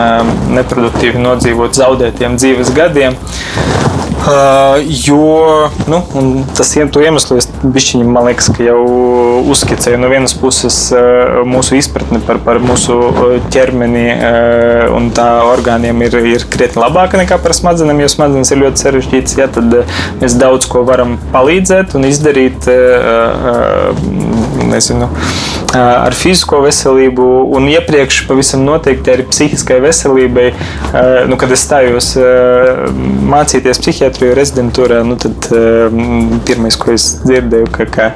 Speaker 2: neproduktīvi nodzīvot zaudētiem dzīves gadiem. Jo nu, tas iemesls, bišķiņi, man liekas, ka jau uzskicēja no vienas puses uh, mūsu izpratni par, par mūsu ķermeni uh, un tā orgāniem ir, ir krietni labāka nekā par smadzenēm, jo smadzenes ir ļoti sarežģītas. Ja, tad mēs daudz ko varam palīdzēt un izdarīt nezinu, ar fizisko veselību un iepriekš pavisam noteikti arī psihiskai veselībai. Nu, kad es stājos mācīties psihiatrijā, psihiatriju rezidentūrā, nu tad um, pirmais, ko es dzirdēju, ka, ka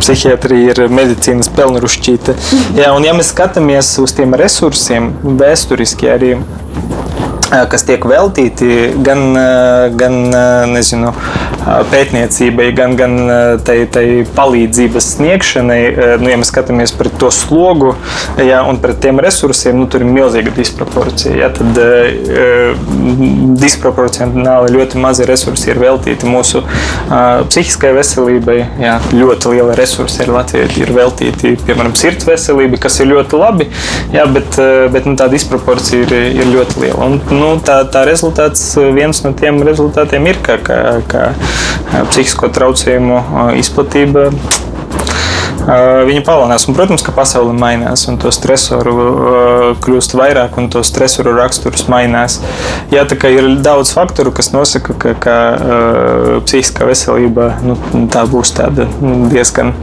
Speaker 2: psihiatrija ir medicīnas pelnurušķīta. Jā, un ja mēs skatāmies uz tiem resursiem, vēsturiski arī kas tiek veltīti gan, gan nezinu, pētniecībai, gan, gan tai, tai palīdzības sniegšanai. Nu, ja mēs skatāmies par to slogu ja, un par tiem resursiem, nu, tur ir milzīga disproporcija. Ja, tad disproporcionāli ļoti mazi resursi ir veltīti mūsu psihiskai veselībai. Ja, ļoti liela resursa ir Latvijai, ir veltīti piemēram sirds veselībai, kas ir ļoti labi, ja, bet, bet nu, tā disproporcija ir, ir ļoti liela. Un, nu, tā, tā rezultāts, viens no tiem rezultātiem ir, ka, ka, ka psihisko traucējumu izplatība Viņa palielinās. Un, protams, ka pasaule mainās, un to stresoru kļūst vairāk, un to stresoru raksturs mainās. Jā, tā kā ir daudz faktoru, kas nosaka, ka, ka psihiskā veselība nu, tā būs tāda diezgan,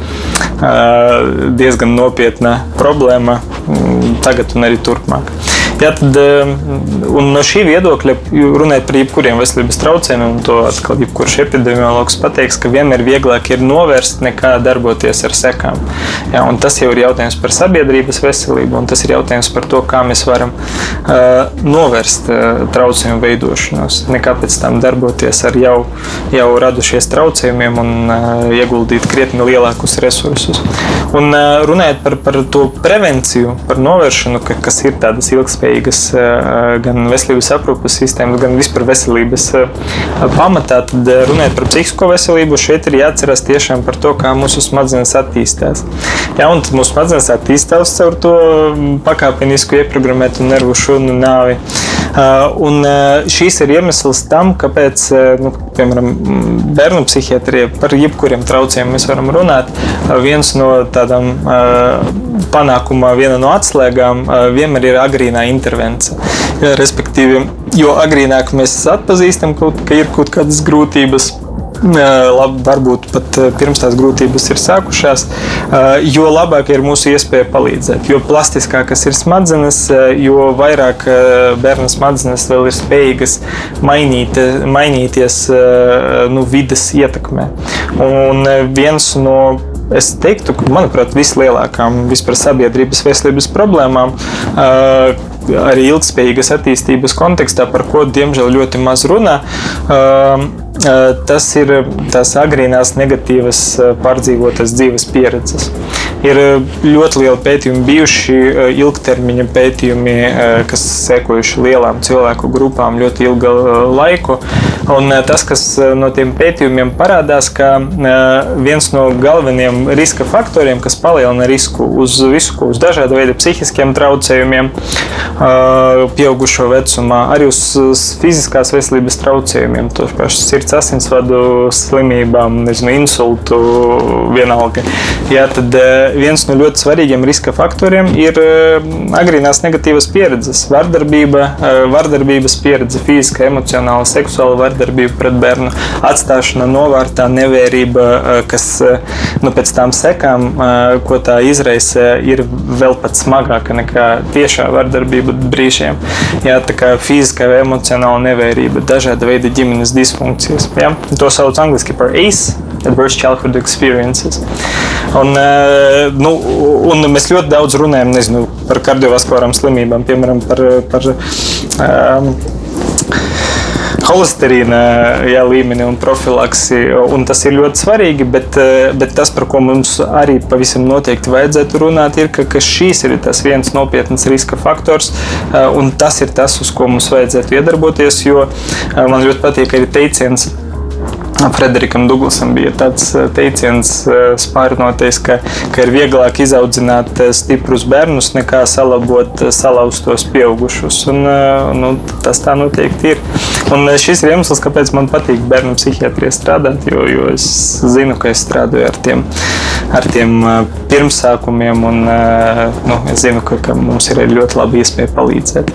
Speaker 2: uh, diezgan nopietna problēma tagad un arī turpmāk. Jā, tad, um, no šī viedokļa, runājot par jebkuriem veselības traucējumiem, un to atkal jebkurš epidemiologs pateiks, ka vienmēr vieglāk ir novērst nekā darboties ar sekām. Jā, tas jau ir jautājums par sabiedrības veselību, un tas ir jautājums par to, kā mēs varam uh, novērst uh, traucējumu veidošanos, nekā pēc tam darboties ar jau, jau radušies traucējumiem un uh, ieguldīt krietni lielākus resursus. Un uh, runājot par, par to prevenciju, par novēršanu, ka, kas ir tādas ilgspējīgas ilgspējīgas eh, gan veselības aprūpas sistēmas, gan vispār veselības eh, pamatā, tad eh, runājot par psihisko veselību, šeit ir jāatcerās tiešām par to, kā mūsu smadzenes attīstās. Jā, un mūsu smadzenes attīstās caur to mm, pakāpenisku ieprogrammētu nervu šūnu nāvi. Un šīs ir iemesls tam, kāpēc, nu, piemēram, bērnu psihiatrijā par jebkuriem traucējumiem mēs varam runāt. Viens no tādām panākumā, viena no atslēgām vienmēr ir agrīnā intervence. Respektīvi, jo agrīnāk mēs atpazīstam, ka ir kaut kādas grūtības, labi, varbūt pat pirms tās grūtības ir sākušās, jo labāk ir mūsu iespēja palīdzēt. Jo plastiskākas ir smadzenes, jo vairāk bērnu smadzenes vēl ir spējīgas mainīt, mainīties nu, vidas ietekmē. Un viens no es teiktu, manuprāt, vislielākām vispār sabiedrības veselības problēmām arī ilgspējīgas attīstības kontekstā, par ko diemžēl ļoti maz runā. Tas ir tās agrīnās negatīvas pārdzīvotas dzīves pieredzes. Ir ļoti lieli pētījumi, bijuši ilgtermiņa pētījumi, kas sekojuši lielām cilvēku grupām ļoti ilgu laiku. Un tas, kas no tiem pētījumiem parādās, ka viens no galvenajiem riska faktoriem, kas palielina risku uz visu, ko uz dažādu veidu psihiskiem traucējumiem, pieaugušo vecumā, arī uz fiziskās veselības traucējumiem, to pašu sirds pēc asinsvadu slimībām, nezinu, insultu, vienalga. Jā, tad viens no ļoti svarīgiem riska faktoriem ir agrīnās negatīvas pieredzes, vardarbība, vardarbības pieredze, fiziska, emocionāla, seksuāla vardarbība pret bērnu, atstāšana novārtā, nevērība, kas nu, pēc tām sekām, ko tā izraisa, ir vēl pat smagāka nekā tiešā vardarbība brīžiem. Jā, tā kā fiziskā vai emocionāla nevērība, dažāda veida ģimenes disfunkcijas. Jā. To sauc angļuiski par ACE. Adverse Childhood Experiences. Un, nu, un mēs ļoti daudz runājam nezinu, par kardiovaskulārām slimībām, piemēram, par, par um, holesterīna jā, līmeni un profilaksi. Un tas ir ļoti svarīgi, bet, bet tas, par ko mums arī pavisam noteikti vajadzētu runāt, ir, ka, ka šīs ir tas viens nopietns riska faktors, un tas ir tas, uz ko mums vajadzētu iedarboties. Jo man ļoti patīk arī teiciens, Frederikam Duglasam bija tāds teiciens spārnoties, ka, ka ir vieglāk izaudzināt stiprus bērnus nekā salabot salauztos pieaugušus. Un, nu, tas tā noteikti ir. Un šis ir iemesls, kāpēc man patīk bērnu psihiatrijā strādāt, jo, jo es zinu, ka es strādāju ar tiem, ar tiem pirmsākumiem, un nu, es zinu, ka, ka mums ir ļoti laba iespēja palīdzēt.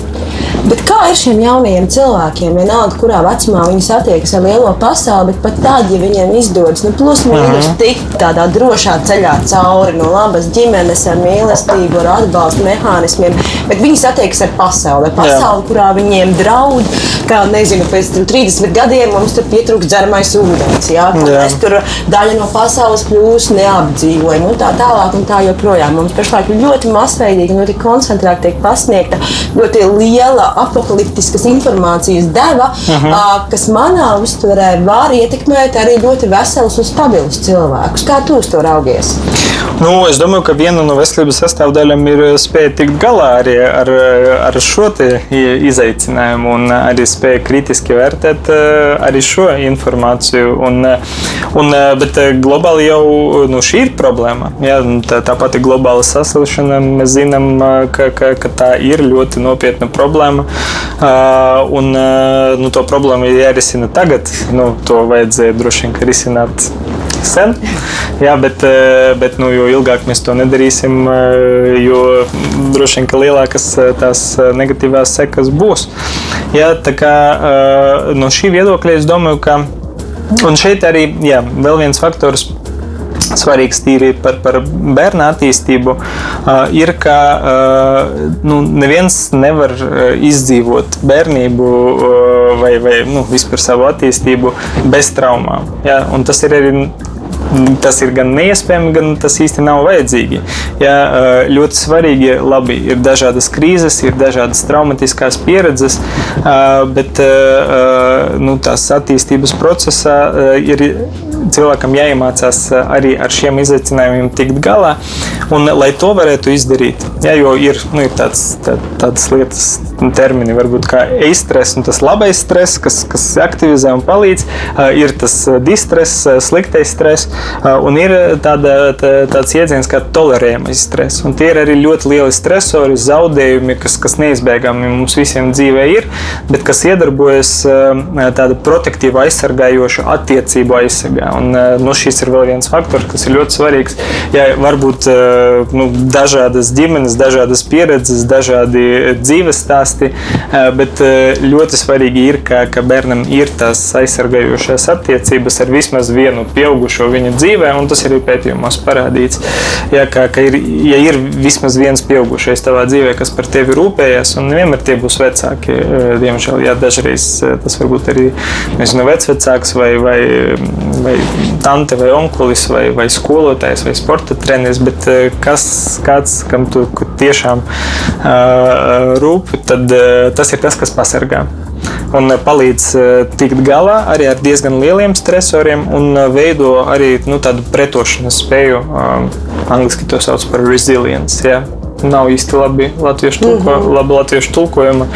Speaker 1: Bet kā ir šiem jaunajiem cilvēkiem? Vienalga, kurā vecumā viņi satiekas ar lielo pasauli, bet pat tad, ja viņiem izdodas nu, plus mīnus tikt tādā drošā ceļā cauri no labas ģimenes, ar mīlestību, ar atbalstu mehānismiem, bet viņi satiekas ar pasauli, pasauli, Jā. kurā viņiem draud, kā nezinu, pēc 30 gadiem mums tur pietrūks dzeramais ūdens. Jā, Jā. Mēs tur daļa no pasaules kļūst neapdzīvojama un tā tālāk un tā joprojām. Mums pašlaik ļoti masveidīgi, ļoti koncentrēti tiek pasniegta ļoti liela apakaliptiskas informācijas deva, uh. -huh. kas manā uztverē var ietekmēt arī ļoti veselus un stabilus cilvēkus. Kā tu uz to raugies?
Speaker 2: Nu, es domāju, ka viena no veselības sastāvdaļām ir spēja tikt galā arī ar, ar šo izaicinājumu un arī spēja kritiski vērtēt arī šo informāciju. Un, un, bet globāli jau nu, šī ir problēma. Jā, tā, tā pati globāla sasilšana, mēs zinām, ka, ka, ka tā ir ļoti nopietna problēma. Un nu, to problēmu ir jārisina tagad. Nu, to vajadzēja droši vien risināt sen. Jā, bet, bet nu, jo ilgāk mēs to nedarīsim, jo droši vien lielākas tās negatīvās sekas būs. Jā, tā kā no šī viedokļa es domāju, ka. Un šeit arī jā, vēl viens faktors, svarīgs tīri par, par bērnu attīstību, ir, ka nu, neviens nevar izdzīvot bērnību vai, vai nu, vispār savu attīstību bez traumām. Ja? Un tas ir arī tas ir gan neiespējami, gan tas īsti nav vajadzīgi. Ja, ļoti svarīgi labi, ir dažādas krīzes, ir dažādas traumatiskās pieredzes, bet nu, tās attīstības procesā ir cilvēkam jāiemācās arī ar šiem izaicinājumiem tikt galā. Un, lai to varētu izdarīt, ja, jo ir, nu, ir tāds, tā, tādas lietas, termini, varbūt kā e-stress un tas labais stress, kas, kas aktivizē un palīdz, ir tas distress, sliktais stress. Un ir tāda, tā, tāds jēdziens kā tolerējamais stress. Un tie ir arī ļoti lieli stresori, zaudējumi, kas, kas neizbēgami mums visiem dzīvē ir, bet kas iedarbojas tāda protektīva, aizsargājoša attiecību aizsargā. Un, nu, šis ir vēl viens faktors, kas ir ļoti svarīgs. Jā, varbūt nu, dažādas ģimenes, dažādas pieredzes, dažādi dzīves stāsti, bet ļoti svarīgi ir, ka, ka bērnam ir tās aizsargājošās attiecības ar vismaz vienu pieaugušo viņa dzīvē, un tas arī pētījumos parādīts. Ja, ka, ka ir, ja ir vismaz viens pieaugušais tavā dzīvē, kas par tevi rūpējas, un nevienmēr tie būs vecāki, eh, diemžēl, ja dažreiz eh, tas varbūt arī nezinu, vecvecāks vai, vai, vai tante vai onkulis vai, vai skolotājs vai sporta treneris, bet eh, kas, kāds, kam tu tiešām uh, rūp, tad uh, tas ir tas, kas pasargā un palīdz tikt galā arī ar diezgan lieliem stresoriem un veido arī nu, tādu pretošanas spēju. Angliski to sauc par resilience. Ja? Nav īsti labi latviešu, tulko, mm -hmm. labi latviešu tulkojuma.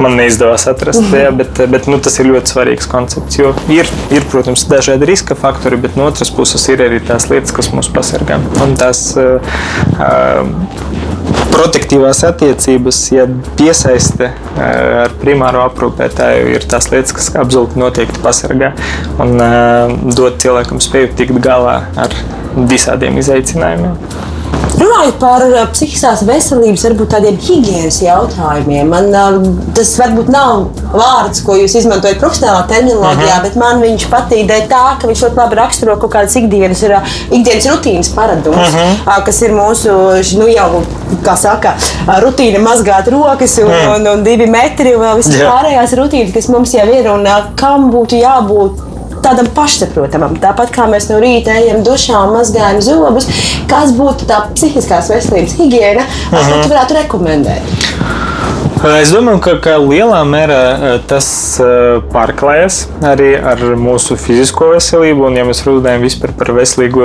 Speaker 2: Man neizdevās atrast, mm -hmm. ja, bet, bet nu, tas ir ļoti svarīgs koncepts. Jo ir, ir, protams, dažādi riska faktori, bet no otras puses ir arī tās lietas, kas mūs pasargā. Un tās, uh, protektīvās attiecības, ja piesaiste ar primāro aprūpētāju ir tās lietas, kas absolūti noteikti pasargā un dod cilvēkam spēju tikt galā ar visādiem izaicinājumiem.
Speaker 1: Runājot par uh, psihiskās veselības, varbūt tādiem higiēnas jautājumiem, man uh, tas varbūt nav vārds, ko jūs izmantojat profesionālā terminoloģijā, uh. -huh. bet man viņš patīk tā, ka viņš ļoti labi raksturo kaut kādas ikdienas, ir, uh, ikdienas rutīnas paradumus, uh. -huh. kas ir mūsu, nu jau, kā saka, rutīna mazgāt rokas un, -huh. un, un divi metri un vēl visas pārējās rutīnas, kas mums jau ir un kam būtu jābūt tādam pašsaprotamam. Tāpat kā mēs no rīta ejam dušā un mazgājam zobus, kas būtu tā psihiskās veselības higiēna, uh -huh. ko tu varētu rekomendēt?
Speaker 2: Es domāju, ka, ka lielā mērā tas pārklājas arī ar mūsu fizisko veselību. Un, ja mēs runājam par veselīgu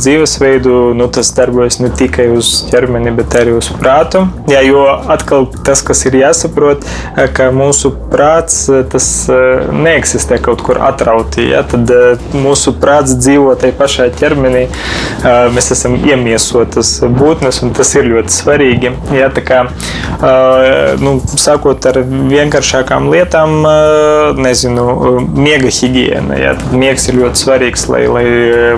Speaker 2: dzīvesveidu, nu, tas darbojas ne tikai uz ķermeni, bet arī uz prātu. Jā, jo atkal tas, kas ir jāsaprot, ka mūsu prāts tas neeksistē kaut kur atrauti. Ja? Tad mūsu prāts dzīvo tajā pašā ķermenī. Mēs esam iemiesotas būtnes, un tas ir ļoti svarīgi. Ja? Tā kā, nu, nu, sākot ar vienkāršākām lietām, nezinu, miega higiēna. Jā, miegs ir ļoti svarīgs, lai, lai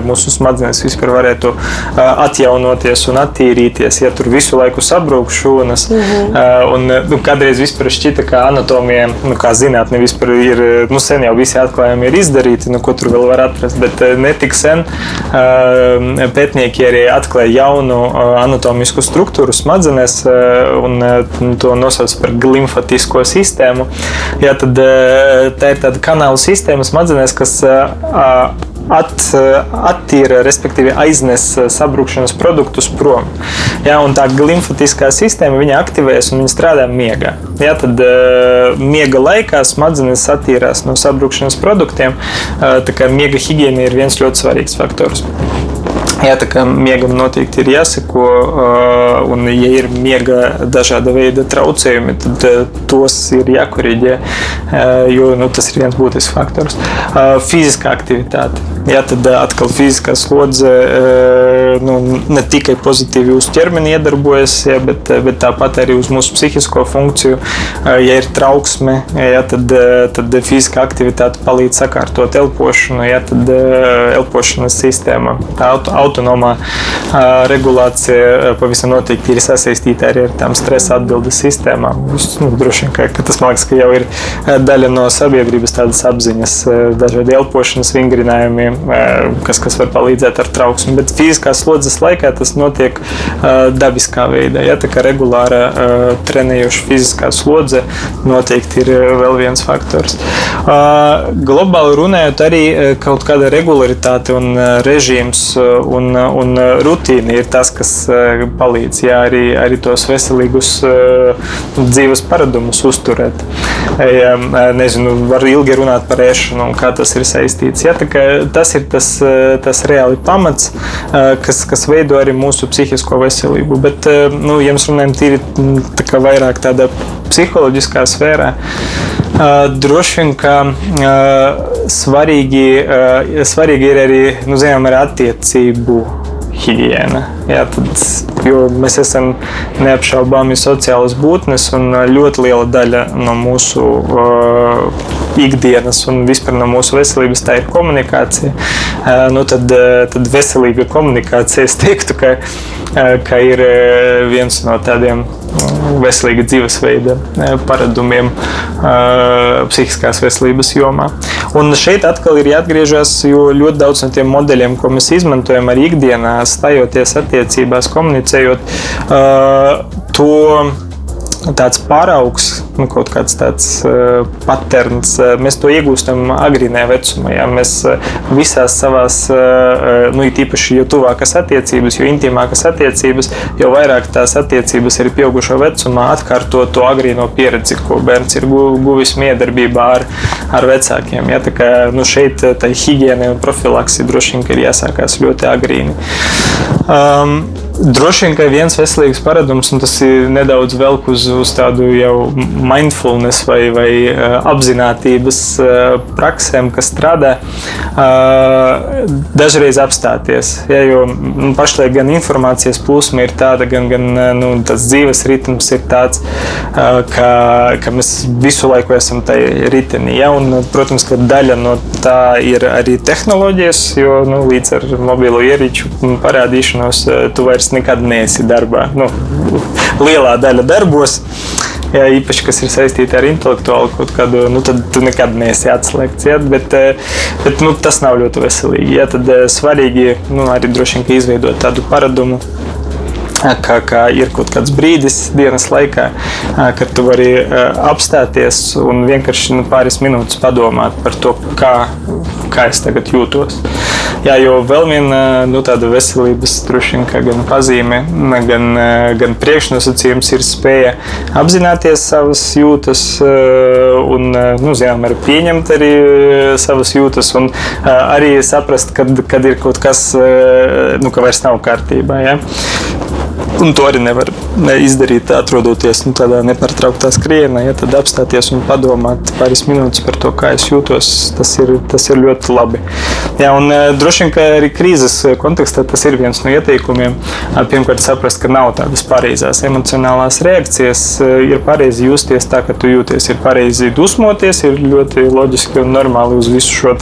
Speaker 2: mūsu smadzenes vispār varētu atjaunoties un attīrīties. Ja tur visu laiku sabrūk šūnas, mm -hmm. un nu, kādreiz vispār šķita, ka anatomija, nu, kā zinātne, vispār ir, nu, sen jau visi atklājumi ir izdarīti, nu, ko tur vēl var atrast, bet netik sen pētnieki arī atklāja jaunu anatomisku struktūru smadzenēs un to nosauc par glimfatisko sistēmu. Jā, tad eh, tā ir tāda kanāla sistēma smadzenēs, kas eh, at, attīra, respektīvi aiznes sabrukšanas produktus prom. Ja, tā glimfatiskā sistēma aktivējas un viņa strādā miegā. Ja, tad uh, miega laikā smadzenes attīrās no sabrukšanas produktiem. Uh, tā kā miega higiēna ir viens ļoti svarīgs faktors. Jā, tā kā miegam noteikti ir jāseko, un, ja ir miega dažāda veida traucējumi, tad tos ir jākoriģē, jo nu, tas ir viens būtisks faktors. Fiziskā aktivitāte. Jā, tad atkal fiziskā slodze nu, ne tikai pozitīvi uz ķermeni iedarbojas, jā, bet, bet tāpat arī uz mūsu psihisko funkciju. Ja ir trauksme, jā, tad, tad fiziskā aktivitāte palīdz sakārtot elpošanu, jā, tad elpošanas sistēma. Auto, autonomā regulācija pavisam noteikti ir sasaistīta arī ar tām stresa atbildes sistēmām. Nu, droši vien, ka, ka tas ka jau ir daļa no sabiedrības tādas apziņas, dažādi elpošanas vingrinājumi, kas, kas var palīdzēt ar trauksmi. Bet fiziskās slodzes laikā tas notiek dabiskā veidā. Ja, tā kā regulāra trenējoša fiziskā slodze noteikti ir vēl viens faktors. Globāli runājot, arī kaut kāda regularitāte un režīms un, un rutīna ir tas, kas eh, palīdz jā, arī, arī tos veselīgus dzīves paradumus uzturēt. Ja, eh, nezinu, var ilgi runāt par ēšanu un kā tas ir saistīts. Jā, tas ir tas, tas reāli pamats, kas, kas veido arī mūsu psihisko veselību. Bet, nu, ja mēs runājam tīri tā vairāk tādā psiholoģiskā sfērā, Droši vien, ka svarīgi, svarīgi ir arī nu, zinām, ar attiecību higiēna. Jā, tad, jo mēs esam neapšaubāmi sociālas būtnes, un ļoti liela daļa no mūsu uh, ikdienas un vispār no mūsu veselības tā ir komunikācija. Uh, nu, tad, tad veselīga komunikācija, es teiktu, ka, uh, ka ir viens no tādiem veselīga dzīvesveida paradumiem psihiskās veselības jomā. Un šeit atkal ir jāatgriežas, jo ļoti daudz no tiem modeļiem, ko mēs izmantojam arī ikdienā, stājoties attiecībās, komunicējot, to tāds paraugs, nu, kaut kāds tāds uh, patērns. Uh, mēs to iegūstam agrīnā vecumā. Jā. Mēs uh, visās savās, uh, nu, īpaši jo tuvākas attiecības, jo intīmākas attiecības, jo vairāk tās attiecības ir pieaugušo vecumā, atkārto to agrīno pieredzi, ko bērns ir gu, guvis miedarbībā ar, ar vecākiem. Jā. Tā kā nu, šeit tā higiēna un profilaksi droši vien ir jāsākās ļoti agrīni. Um, Droši vien, ka viens veselīgs paradums, un tas ir nedaudz velk uz, uz tādu jau mindfulness vai, vai uh, apziņotības uh, praksēm, kas strādā, uh, dažreiz apstāties. Ja, jo nu, pašlaik gan informācijas plūsma ir tāda, gan, gan nu, tas dzīves ritms ir tāds, ka, ka mēs visu laiku esam tajā ritenī. Ja, un, protams, ka daļa no tā ir arī tehnoloģijas, jo nu, līdz ar mobilo ierīču parādīšanos tu vairs nekad neesi darbā. Nu, lielā daļa darbos. Jā, īpaši, kas ir saistīti ar intelektuālu kaut kādu, nu, tad tu nekad neesi atslēgts. Ja? Bet, bet nu, tas nav ļoti veselīgi. Ja? Tad svarīgi nu, arī droši vien izveidot tādu paradumu, ka, ka ir kaut kāds brīdis dienas laikā, kad tu vari apstāties un vienkārši nu, pāris minūtes padomāt par to, kā, kā es tagad jūtos. Jā, jo vēl viena nu, tāda veselības vien, gan pazīme, gan, gan priekšnosacījums ir spēja apzināties savas jūtas un nu, zinām, arī pieņemt arī savas jūtas un arī saprast, kad, kad ir kaut kas, nu, ka vairs nav kārtībā. Ja? Un to arī nevar izdarīt, atrodoties nu, tādā nepārtrauktā skrienā. Ja, tad apstāties un padomāt pāris minūtes par to, kā es jūtos, tas ir, tas ir ļoti labi. Jā, un, droši vien, ka arī krīzes kontekstā tas ir viens no ieteikumiem. Pirmkārt, saprast, ka nav tādas pareizās emocionālās reakcijas. Ir pareizi justies tā, ka tu jūties. Ir pareizi dusmoties, ir ļoti loģiski un normāli uz visu šo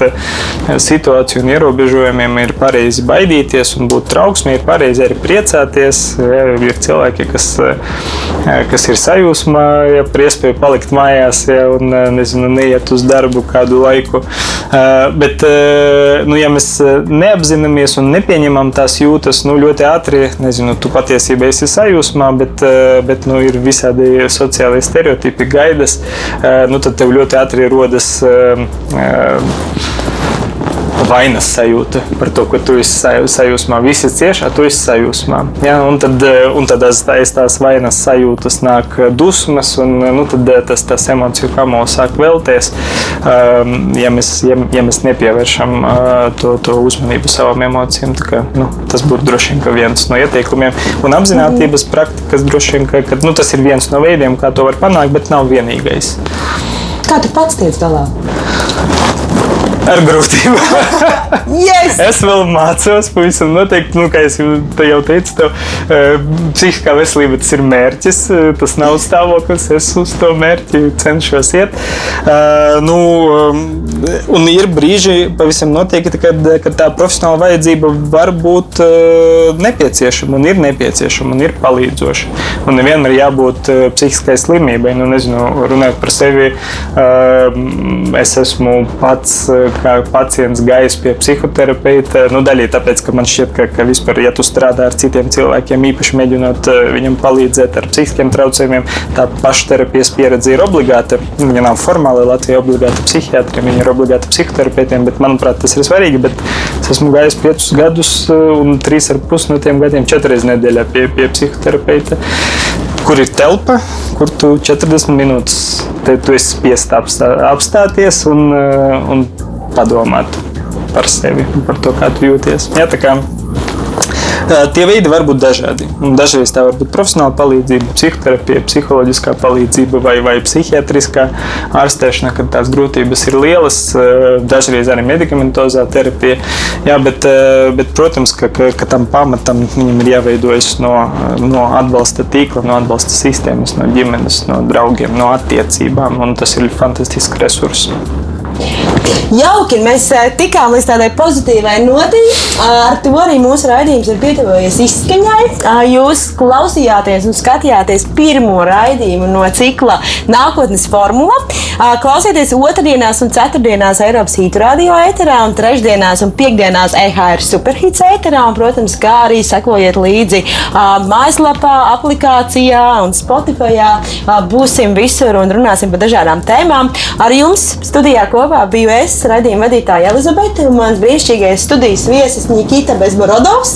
Speaker 2: situāciju un ierobežojumiem. Ir pareizi baidīties un būt trauksmē, ir pareizi arī priecāties. Ja, ir cilvēki, kas, eh, kas ir sajūsmā, ja par iespēju palikt mājās ja, un eh, nezinu, neiet uz darbu kādu laiku. Eh, bet, nu, ja mēs neapzināmies un nepieņemam tās jūtas, nu, ļoti ātri, nezinu, tu patiesībā esi sajūsmā, bet, bet nu, ir visādi sociālie stereotipi, gaidas, nu, tad tev ļoti ātri rodas vainas sajūta par to, ka tu esi sajūsmā. Visi ciešā, tu esi sajūsmā. Ja? Un tad, eh, un tad aiz tās vainas sajūtas nāk dusmas, un eh, nu, eh, tas, tas emociju kamols sāk vēlties, um, ja mēs, ja, ja mēs nepievēršam to, to uzmanību savām emocijām. Kā, nu, tas būtu droši vien viens no ieteikumiem. Un apziņotības praktikas droši vien, ka, ka nu, tas ir viens no veidiem, kā to var panākt, bet nav vienīgais.
Speaker 1: Kā tu pats tiec galā?
Speaker 2: Ar grūtībām.
Speaker 1: yes!
Speaker 2: es vēl mācos, pavisam noteikti, nu, kā es jau teicu, tev, uh, psihiskā veselība tas ir mērķis, uh, tas nav stāvoklis. Es uz to mērķi cenšos iet. Uh, nu, un ir brīži, pavisam noteikti, kad, kad tā profesionāla vajadzība var būt nepieciešama un ir nepieciešama un ir palīdzoša. Un nevienmēr jābūt uh, psihiskai slimībai. Nu, nezinu, runājot par sevi, es esmu pats kā pacients gājis pie psihoterapeita. Nu, daļai tāpēc, ka man šķiet, ka, ka vispār, ja tu strādā ar citiem cilvēkiem, īpaši mēģinot eh, viņam palīdzēt ar psihiskiem traucējumiem, tā pašterapijas pieredze ir obligāta. Viņa nav formāli Latvijā obligāta psihiatriem, viņa ir obligāta psihoterapeitiem, bet manuprāt, tas ir svarīgi. Es esmu gājis piecus gadus eh, un trīs ar pus no tiem gadiem četras nedēļā pie, pie psihoterapeita kur ir telpa, kur tu 40 minūtes te, tu esi spiests apstāties un, eh, un padomāt par sevi, par to, kā tu jūties. Jā, Tie veidi var būt dažādi. Dažreiz tā var būt profesionāla palīdzība, psihoterapija, psiholoģiskā palīdzība vai, vai psihiatriskā ārstēšana, kad tās grūtības ir lielas. Dažreiz arī medikamentozā terapija. Jā, bet, bet, protams, ka, ka, ka tam pamatam viņam ir jāveidojas no, no atbalsta tīkla, no atbalsta sistēmas, no ģimenes, no draugiem, no attiecībām. Tas ir fantastisks resurss.
Speaker 1: Jauki, mēs eh, tikām līdz tādai pozitīvai notī. Ar to arī mūsu raidījums ir pietuvojies izskaņai. Jūs klausījāties un skatījāties pirmo raidījumu no cikla Nākotnes formula. Klausieties otrdienās un ceturtdienās Eiropas Hītu radio ēterā un trešdienās un piekdienās EHR Superhīts ēterā. Un, protams, kā arī sekojiet līdzi mājaslapā, aplikācijā un Spotify. Būsim visur un runāsim par dažādām tēmām. Ar jums studijā kopā biju es raidījuma vadītāja Elizabete un mans brīnišķīgais studijas viesis Nikita Bezborodovs.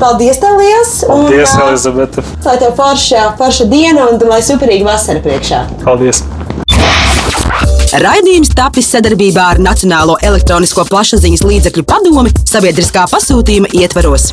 Speaker 1: Paldies, tev liels!
Speaker 2: Paldies, un, Elizabete!
Speaker 1: Lai tev forša, forša diena un lai superīga vasara priekšā!
Speaker 2: Paldies!
Speaker 1: Raidījums tapis sadarbībā ar Nacionālo elektronisko plašsaziņas līdzekļu padomi sabiedriskā pasūtījuma ietvaros.